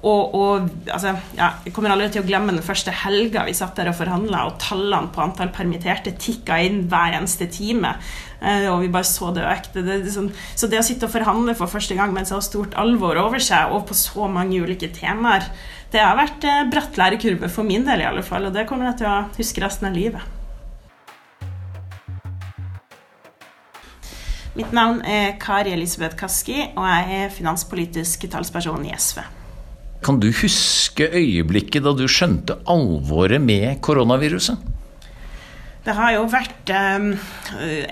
og, og altså, ja, Jeg kommer aldri til å glemme den første helga vi satt der og forhandla, og tallene på antall permitterte tikka inn hver eneste time. Eh, og vi bare så det økte. Det, det, sånn, så det å sitte og forhandle for første gang med så stort alvor over seg, og på så mange ulike temaer, det har vært eh, bratt lærekurve for min del, i alle fall. Og det kommer jeg til å huske resten av livet. Mitt navn er Kari Elisabeth Kaski, og jeg er finanspolitisk talsperson i SV. Kan du huske øyeblikket da du skjønte alvoret med koronaviruset? Det har jo vært um,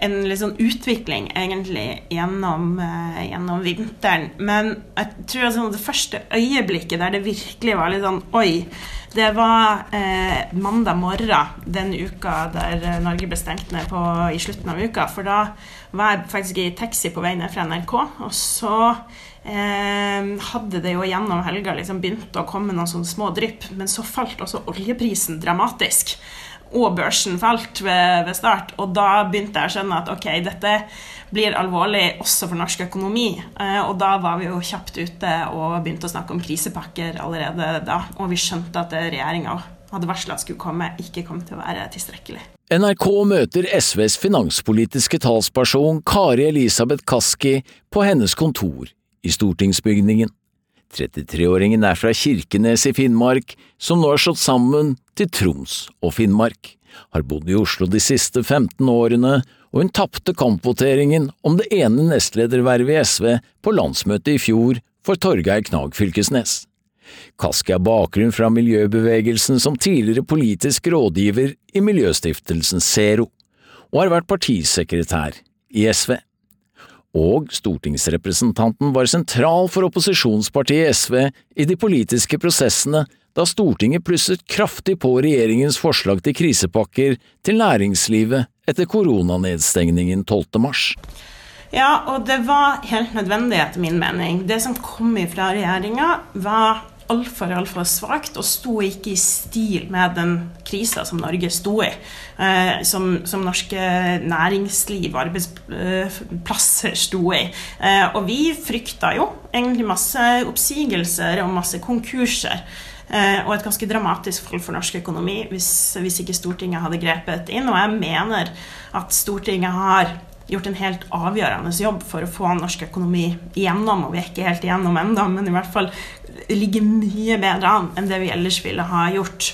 en liksom utvikling egentlig gjennom, uh, gjennom, vinteren. Men jeg tror altså det første øyeblikket der det virkelig var litt sånn oi, det var uh, mandag morgen den uka der Norge ble stengt ned på, i slutten av uka. For da var jeg faktisk i taxi på vei ned fra NRK, og så eh, hadde det jo gjennom helga liksom begynt å komme noen sånne små drypp, men så falt også oljeprisen dramatisk. Og børsen falt ved, ved, start, og da begynte jeg å skjønne at ok, dette blir alvorlig også for norsk økonomi. Eh, og da var vi jo kjapt ute og begynte å snakke om krisepakker allerede da. Og vi skjønte at regjeringa hadde varsla skulle komme, ikke kom til å være tilstrekkelig. NRK møter SVs finanspolitiske talsperson Kari Elisabeth Kaski på hennes kontor i stortingsbygningen. 33-åringen er fra Kirkenes i Finnmark, som nå er slått sammen til Troms og Finnmark. har bodd i Oslo de siste 15 årene, og hun tapte kampvoteringen om det ene nestledervervet i SV på landsmøtet i fjor for Torgeir Knag Fylkesnes. Kaski har bakgrunn fra miljøbevegelsen som tidligere politisk rådgiver i miljøstiftelsen Zero, og har vært partisekretær i SV. Og stortingsrepresentanten var sentral for opposisjonspartiet SV i de politiske prosessene da Stortinget plusset kraftig på regjeringens forslag til krisepakker til næringslivet etter koronanedstengningen 12. mars. Ja, og det var helt nødvendig, etter min mening. Det som kom fra regjeringa, var altfor altfor svakt og sto ikke i stil med den krisa som Norge sto i. Eh, som, som, norske næringsliv og arbeidsplasser sto i. Eh, og vi frykta jo egentlig masse oppsigelser og masse konkurser. Eh, og et ganske dramatisk fall for norsk økonomi hvis, hvis ikke Stortinget hadde grepet inn. Og jeg mener at Stortinget har gjort en helt avgjørende jobb for å få norsk økonomi igjennom. Og vi er ikke helt igjennom ennå, men i hvert fall ligger mye bedre an enn det vi ellers ville ha gjort.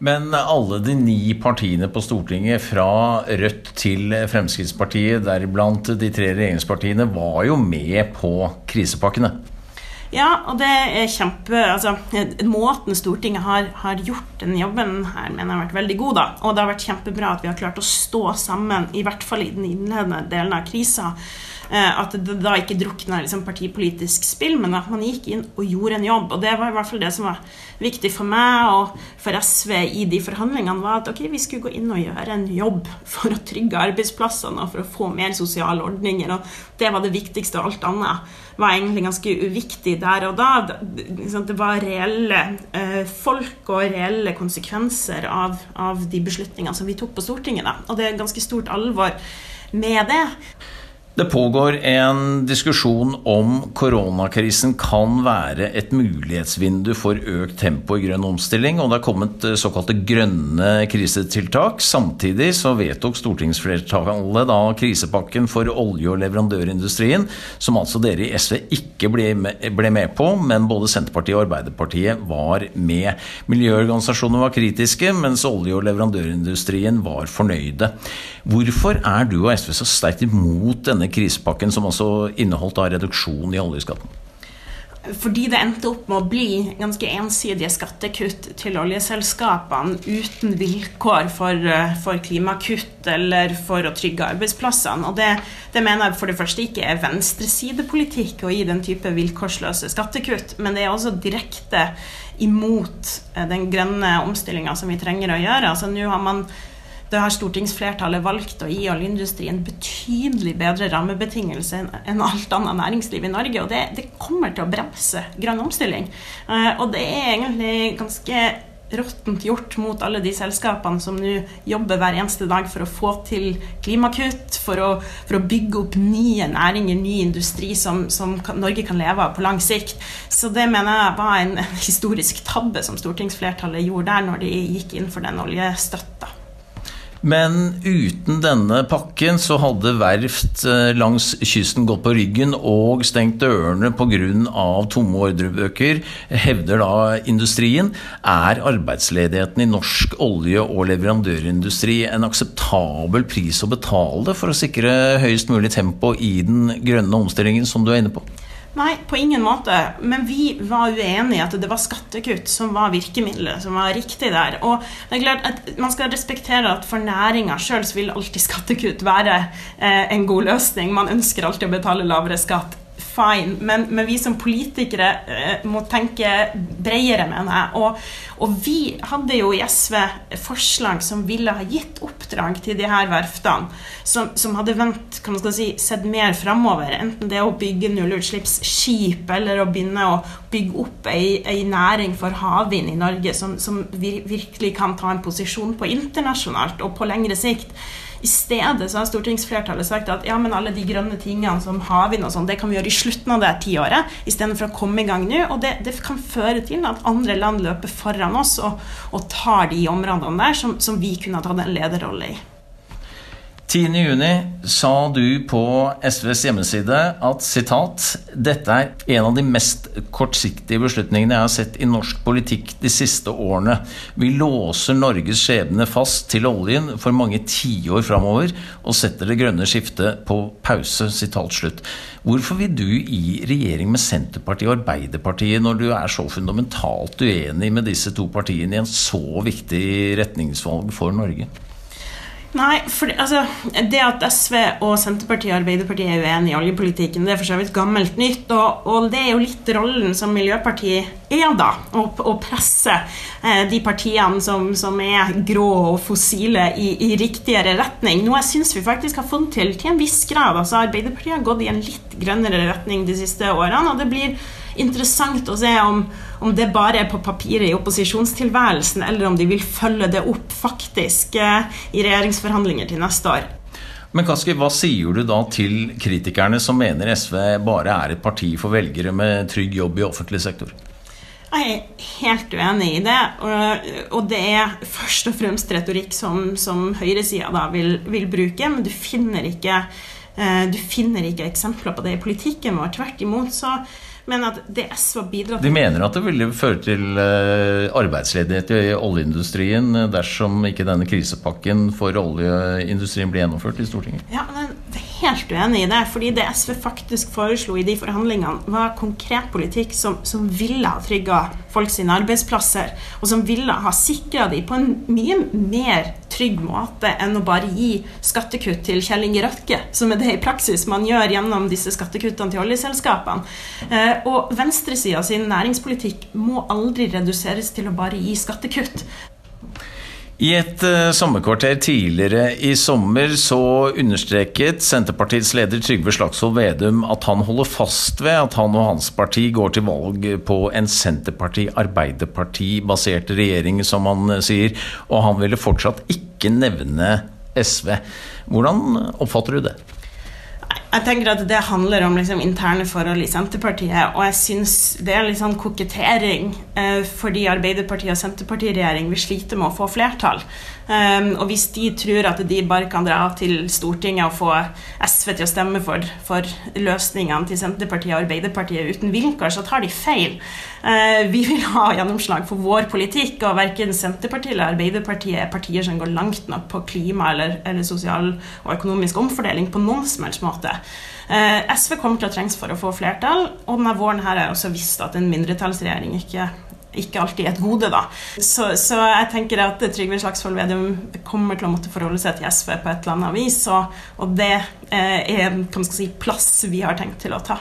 Men alle de ni partiene på Stortinget, fra Rødt til Fremskrittspartiet, deriblant de tre regjeringspartiene, var jo med på krisepakkene. Ja, og det er kjempe altså, Måten Stortinget har, har, gjort den jobben her, mener jeg har vært veldig god. da, Og det har vært kjempebra at vi har klart å stå sammen, i hvert fall i den innledende delen av krisa. Eh, at det da ikke drukna liksom partipolitisk spill, men at man gikk inn og gjorde en jobb. Og det var i hvert fall det som var viktig for meg og for SV i de forhandlingene, var at ok, vi skulle gå inn og gjøre en jobb for å trygge arbeidsplassene og for å få mer sosiale ordninger. Og det var det viktigste, og alt annet var egentlig ganske uviktig der og da. Det var reelle eh, folk og reelle konsekvenser av, av de beslutningene som vi tok på Stortinget. Da. Og det er ganske stort alvor med det. Det pågår en diskusjon om koronakrisen kan være et mulighetsvindu for økt tempo i grønn omstilling, og det er kommet eh, såkalte grønne krisetiltak. Samtidig så vedtok stortingsflertallet da krisepakken for olje- og leverandørindustrien, som altså dere i SV ikke ble med, på, men både Senterpartiet og Arbeiderpartiet var med. Miljøorganisasjonene var kritiske, mens olje- og leverandørindustrien var fornøyde. Hvorfor er du og SV så sterkt imot denne krisepakken, som også inneholdt da reduksjon i oljeskatten? Fordi det endte opp med å bli ganske ensidige skattekutt til oljeselskapene uten vilkår for, eh, for klimakutt eller for å trygge arbeidsplassene. Og det, det, mener jeg for det første ikke er venstresidepolitikk å gi den type vilkårsløse skattekutt, men det er også direkte imot eh, den grønne omstillinga som vi trenger å gjøre. Altså Nå har man det har stortingsflertallet valgt å gi oljeindustrien betydelig bedre rammebetingelser enn alt annet næringsliv i Norge. Og det, det kommer til å bremse grønn omstilling. Eh, og det er egentlig ganske råttent gjort mot alle de selskapene som nå jobber hver eneste dag for å få til klimakutt, for å, for å bygge opp nye næringer, ny industri som, som Norge kan leve av på lang sikt. Så det mener jeg var en historisk tabbe som stortingsflertallet gjorde der når de gikk inn for den oljestøtta. Men uten denne pakken så hadde verft eh, langs kysten gått på ryggen og stengt dørene pga. tomme ordrebøker, hevder da industrien. Er arbeidsledigheten i norsk olje- og leverandørindustri en akseptabel pris å betale for å sikre høyest mulig tempo i den grønne omstillingen som du er inne på? Nei, på ingen måte. Men vi var uenige i at det var skattekutt som var virkemidlet, som var riktig der. Og det er klart at Man skal respektere at for næringa sjøl vil alltid skattekutt være eh, en god løsning. Man ønsker alltid å betale lavere skatt fine, men, men, vi som politikere eh, må tenke bredere, mener jeg. Og, og, vi hadde jo i SV forslag som ville ha gitt oppdrag til de her verftene, som, som hadde vent, kan man si, sett mer framover. Enten det å bygge nullutslippsskip, eller å begynne å bygge opp ei, ei næring for havvind i Norge som, som virkelig kan ta en posisjon på internasjonalt og på lengre sikt. I stedet så har stortingsflertallet sagt at ja, men alle de grønne tingene som havvind og sånn, det kan vi gjøre i slutten av det tiåret, istedenfor å komme i gang nå. Og det, det, kan føre til at andre land løper foran oss og, og tar de områdene der som, som vi kunne ha tatt en lederrolle i. 10.6 sa du på SVs hjemmeside at citat, dette er en av de mest kortsiktige beslutningene jeg har sett i norsk politikk de siste årene. Vi låser Norges skjebne fast til oljen for mange tiår framover og setter det grønne skiftet på pause. Citat. Hvorfor vil du i regjering med Senterpartiet og Arbeiderpartiet når du er så fundamentalt uenig med disse to partiene i en så viktig retningsvalg for Norge? Nei, for altså, Det at SV og Senterpartiet og Arbeiderpartiet er uenige i oljepolitikken, det er for så vidt gammelt nytt. Og, og, det er jo litt rollen som Miljøpartiet er, da. Å, å presse eh, de partiene som, som, er grå og fossile, i, i riktigere retning. Noe jeg syns vi faktisk har fått til til en viss grad. Altså, Arbeiderpartiet har gått i en litt grønnere retning de siste årene. og det blir interessant å se om, om, det bare er på papiret i opposisjonstilværelsen, eller om de vil følge det opp faktisk eh, i regjeringsforhandlinger til neste år. Men Kaski, Hva sier du da til kritikerne som mener SV bare er et parti for velgere med trygg jobb i offentlig sektor? Jeg er helt uenig i det. Og det er først og fremst retorikk som, som høyresida vil, vil, bruke. Men du finner, ikke, eh, du finner ikke eksempler på det i politikken vår. Tvert imot så men at DS var bidratt De mener at det ville føre til eh, arbeidsledighet i oljeindustrien dersom ikke denne krisepakken for oljeindustrien blir gjennomført i Stortinget? Ja, men er helt uenig i det. fordi det SV faktisk foreslo i de forhandlingene, var konkret politikk som, som ville ha trygga folk sine arbeidsplasser, og som ville ha sikra dem på en mye mer trygg måte enn å bare gi skattekutt til Kjell Inge Røkke, som er det i praksis man gjør gjennom disse skattekuttene til oljeselskapene. Eh, og venstresida sin næringspolitikk må aldri reduseres til å bare gi skattekutt. I et uh, sommerkvarter tidligere i sommer så understreket Senterpartiets leder Trygve Slagsvold Vedum at han holder fast ved at han og hans parti går til valg på en Senterparti-Arbeiderparti-basert regjering, som han uh, sier, og han ville fortsatt ikke nevne SV. Hvordan oppfatter du det? Jeg tenker at det handler om liksom interne forhold i Senterpartiet. Og jeg syns det er litt sånn kokettering eh, fordi Arbeiderpartiet og Senterpartiet-regjering vil slite med å få flertall. Um, og hvis de tror at de bare kan dra til Stortinget og få SV til å stemme for, for løsningene til Senterpartiet og Arbeiderpartiet uten vilkår, så tar de feil. Uh, vi vil ha gjennomslag for vår politikk, og verken Senterpartiet eller Arbeiderpartiet er partier som går langt nok på klima eller, eller sosial og økonomisk omfordeling på noen som helst måte. Uh, SV kommer til å trengs for å få flertall, og denne våren her er også visst at en mindretallsregjering ikke ikke alltid et gode, da. Så, så jeg tenker at Trygve Slagsvold Vedum kommer til å måtte forholde seg til SV på et eller annet vis, og, og det eh, er en si, plass vi har tenkt til å ta.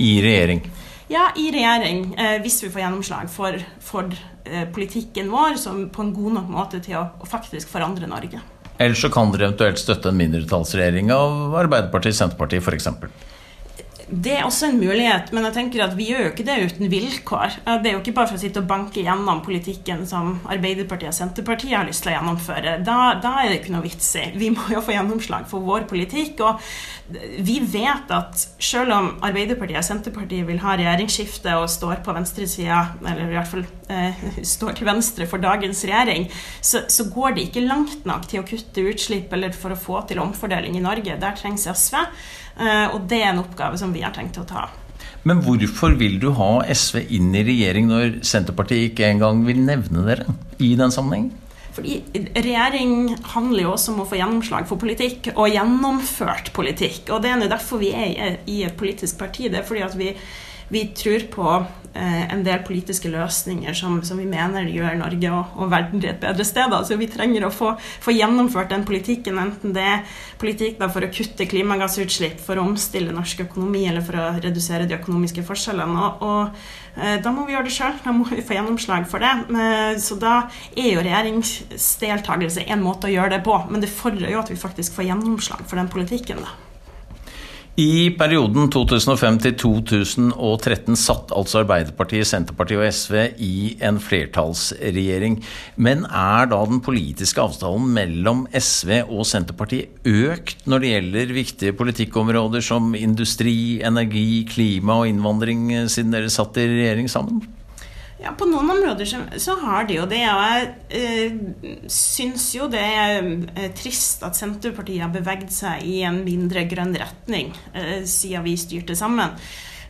I regjering? Ja, i regjering. Eh, hvis vi får gjennomslag for, for eh, politikken vår som på en god nok måte til å, å faktisk forandre Norge. Ellers så kan dere eventuelt støtte en mindretallsregjering av Arbeiderpartiet, Senterpartiet f.eks. Det er også en mulighet, men jeg tenker at vi gjør jo ikke det uten vilkår. Det er jo ikke bare for å sitte og banke gjennom politikken som Arbeiderpartiet og Senterpartiet har lyst til å gjennomføre. Da, da er det ikke noe vits i. Vi må jo få gjennomslag for vår politikk. Og vi vet at selv om Arbeiderpartiet og Senterpartiet vil ha regjeringsskifte og står på venstresida, eller i hvert fall eh, står til venstre for dagens regjering, så, så, går det ikke langt nok til å kutte utslipp eller for å få til omfordeling i Norge. Der trengs SV. Eh, og det er en oppgave som vi har tenkt å ta. Men hvorfor vil du ha SV inn i regjering når Senterpartiet ikke engang vil nevne dere i den sammenheng? Fordi Regjering handler jo også om å få gjennomslag for politikk, og gjennomført politikk. Og Det er derfor vi er i et politisk parti. Det er fordi at vi, vi tror på en del politiske løsninger som, som vi mener gjør Norge og, og, verden til et bedre sted. Altså, vi trenger å få, få, gjennomført den politikken, enten det er politikk da, for å kutte klimagassutslipp, for å omstille norsk økonomi eller for å redusere de økonomiske forskjellene. Og, og eh, da må vi gjøre det sjøl. Da må vi få gjennomslag for det. Så da er jo regjeringsdeltakelse en måte å gjøre det på, men det fordrer jo at vi faktisk får gjennomslag for den politikken. da. I perioden 2005 til 2013 satt altså Arbeiderpartiet, Senterpartiet og SV i en flertallsregjering. Men er da den politiske avstanden mellom SV og Senterpartiet økt når det gjelder viktige politikkområder som industri, energi, klima og innvandring siden dere satt i regjering sammen? Ja, På noen områder så, så har de jo det. Og jeg eh, syns jo det er eh, trist at Senterpartiet har beveget seg i en mindre grønn retning eh, siden vi styrte sammen.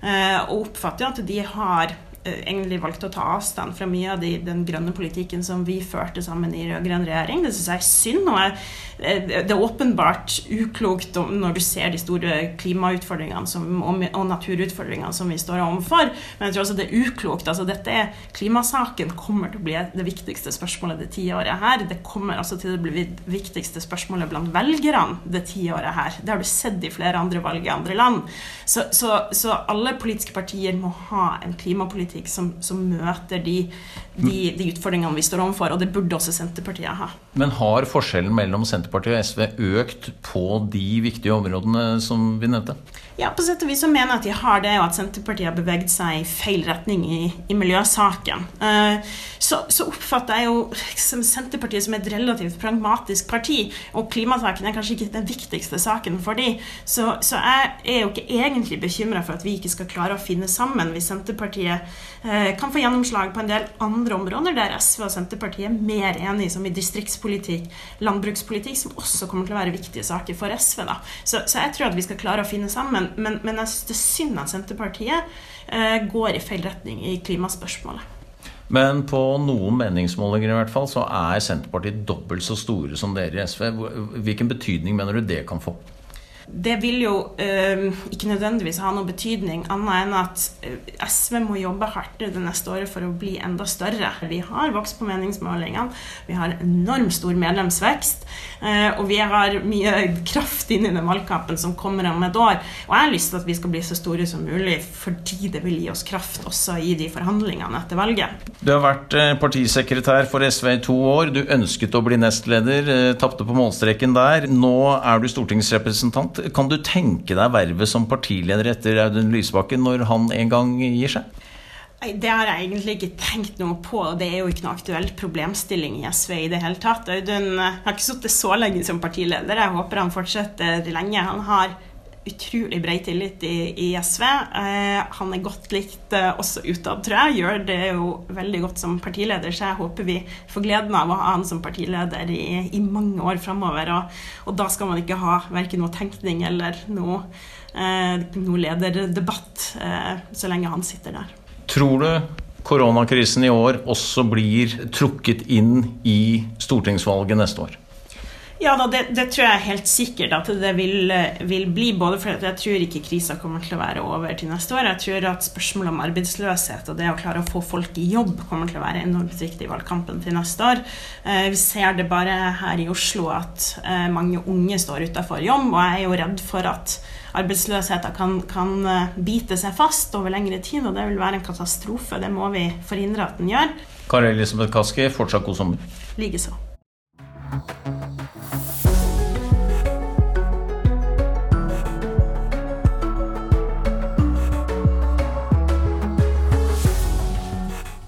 Eh, og oppfatter at de har egentlig valgte å ta avstand fra mye av de, den grønne politikken som vi førte sammen i rød-grønn regjering. Det syns jeg er synd. og jeg, eh, Det er åpenbart uklokt når du ser de store klimautfordringene som, og, og naturutfordringene som vi står overfor. Men jeg tror også det er uklokt. altså dette er, Klimasaken kommer til å bli det viktigste spørsmålet det tiåret her. Det kommer altså til å bli det viktigste spørsmålet blant velgerne det tiåret her. Det har du sett i flere andre valg i andre land. Så, så, så alle politiske partier må ha en klimapolitikk politikk som, som møter de, de, de, utfordringene vi står overfor, og det burde også Senterpartiet ha. Men har forskjellen mellom Senterpartiet og SV økt på de viktige områdene som vi nevnte? Ja, på sett og vis så mener at de har det, og at Senterpartiet har beveget seg i feil retning i, i miljøsaken. Uh, så, så, oppfatter jeg jo liksom, Senterpartiet som et relativt pragmatisk parti, og klimasaken er kanskje ikke den viktigste saken for de. Så, så jeg er jo ikke egentlig bekymra for at vi ikke skal klare å finne sammen hvis Senterpartiet uh, kan få gjennomslag på en del andre områder der SV og Senterpartiet er mer enige, som i distriktspolitikk, landbrukspolitikk, som også kommer til å være viktige saker for SV. Da. Så, så jeg tror at vi skal klare å finne sammen men, men, jeg syns det er synd at Senterpartiet eh, går i feil retning i klimaspørsmålet. Men på noen meningsmålinger i hvert fall, så er Senterpartiet dobbelt så store som dere i SV. Hvilken betydning mener du det kan få? Det vil jo eh, ikke nødvendigvis ha noen betydning, annet enn at eh, SV må jobbe hardt det neste året for å bli enda større. Vi har vokst på meningsmålingene, vi har enormt stor medlemsvekst, eh, og vi har mye kraft inn i den valgkampen som kommer om et år. Og jeg har lyst til at vi skal bli så store som mulig, fordi det vil gi oss kraft også i de forhandlingene etter valget. Du har vært partisekretær for SV i to år. Du ønsket å bli nestleder, tapte på målstreken der. Nå er du stortingsrepresentant. Kan du tenke deg vervet som partileder etter Audun Lysbakken når han en gang gir seg? Det har jeg egentlig ikke tenkt noe på. og Det er jo ikke noe aktuell problemstilling i SV i det hele tatt. Audun har ikke sittet så lenge som partileder. Jeg håper han fortsetter lenge. Han har utrolig bred tillit i, i SV. Eh, han er godt likt eh, også utad, tror jeg. Gjør det jo veldig godt som partileder, så jeg håper vi får gleden av å ha han som partileder i, i mange år framover. Og, og, da skal man ikke ha verken noe tenkning eller noe, eh, noe lederdebatt eh, så lenge han sitter der. Tror du koronakrisen i år også blir trukket inn i stortingsvalget neste år? Ja, da, det, det, tror jeg helt sikkert at det vil, vil bli. Både fordi jeg tror ikke krisa kommer til å være over til neste år. Jeg tror at spørsmålet om arbeidsløshet og det å klare å få folk i jobb kommer til å være enormt viktig i valgkampen til neste år. Eh, vi ser det bare her i Oslo at eh, mange unge står utafor jobb, og jeg er jo redd for at arbeidsløsheten kan, kan eh, bite seg fast over lengre tid, og det vil være en katastrofe. Det må vi forhindre at den gjør. Kari Elisabeth Kaski, fortsatt god sommer. Likeså.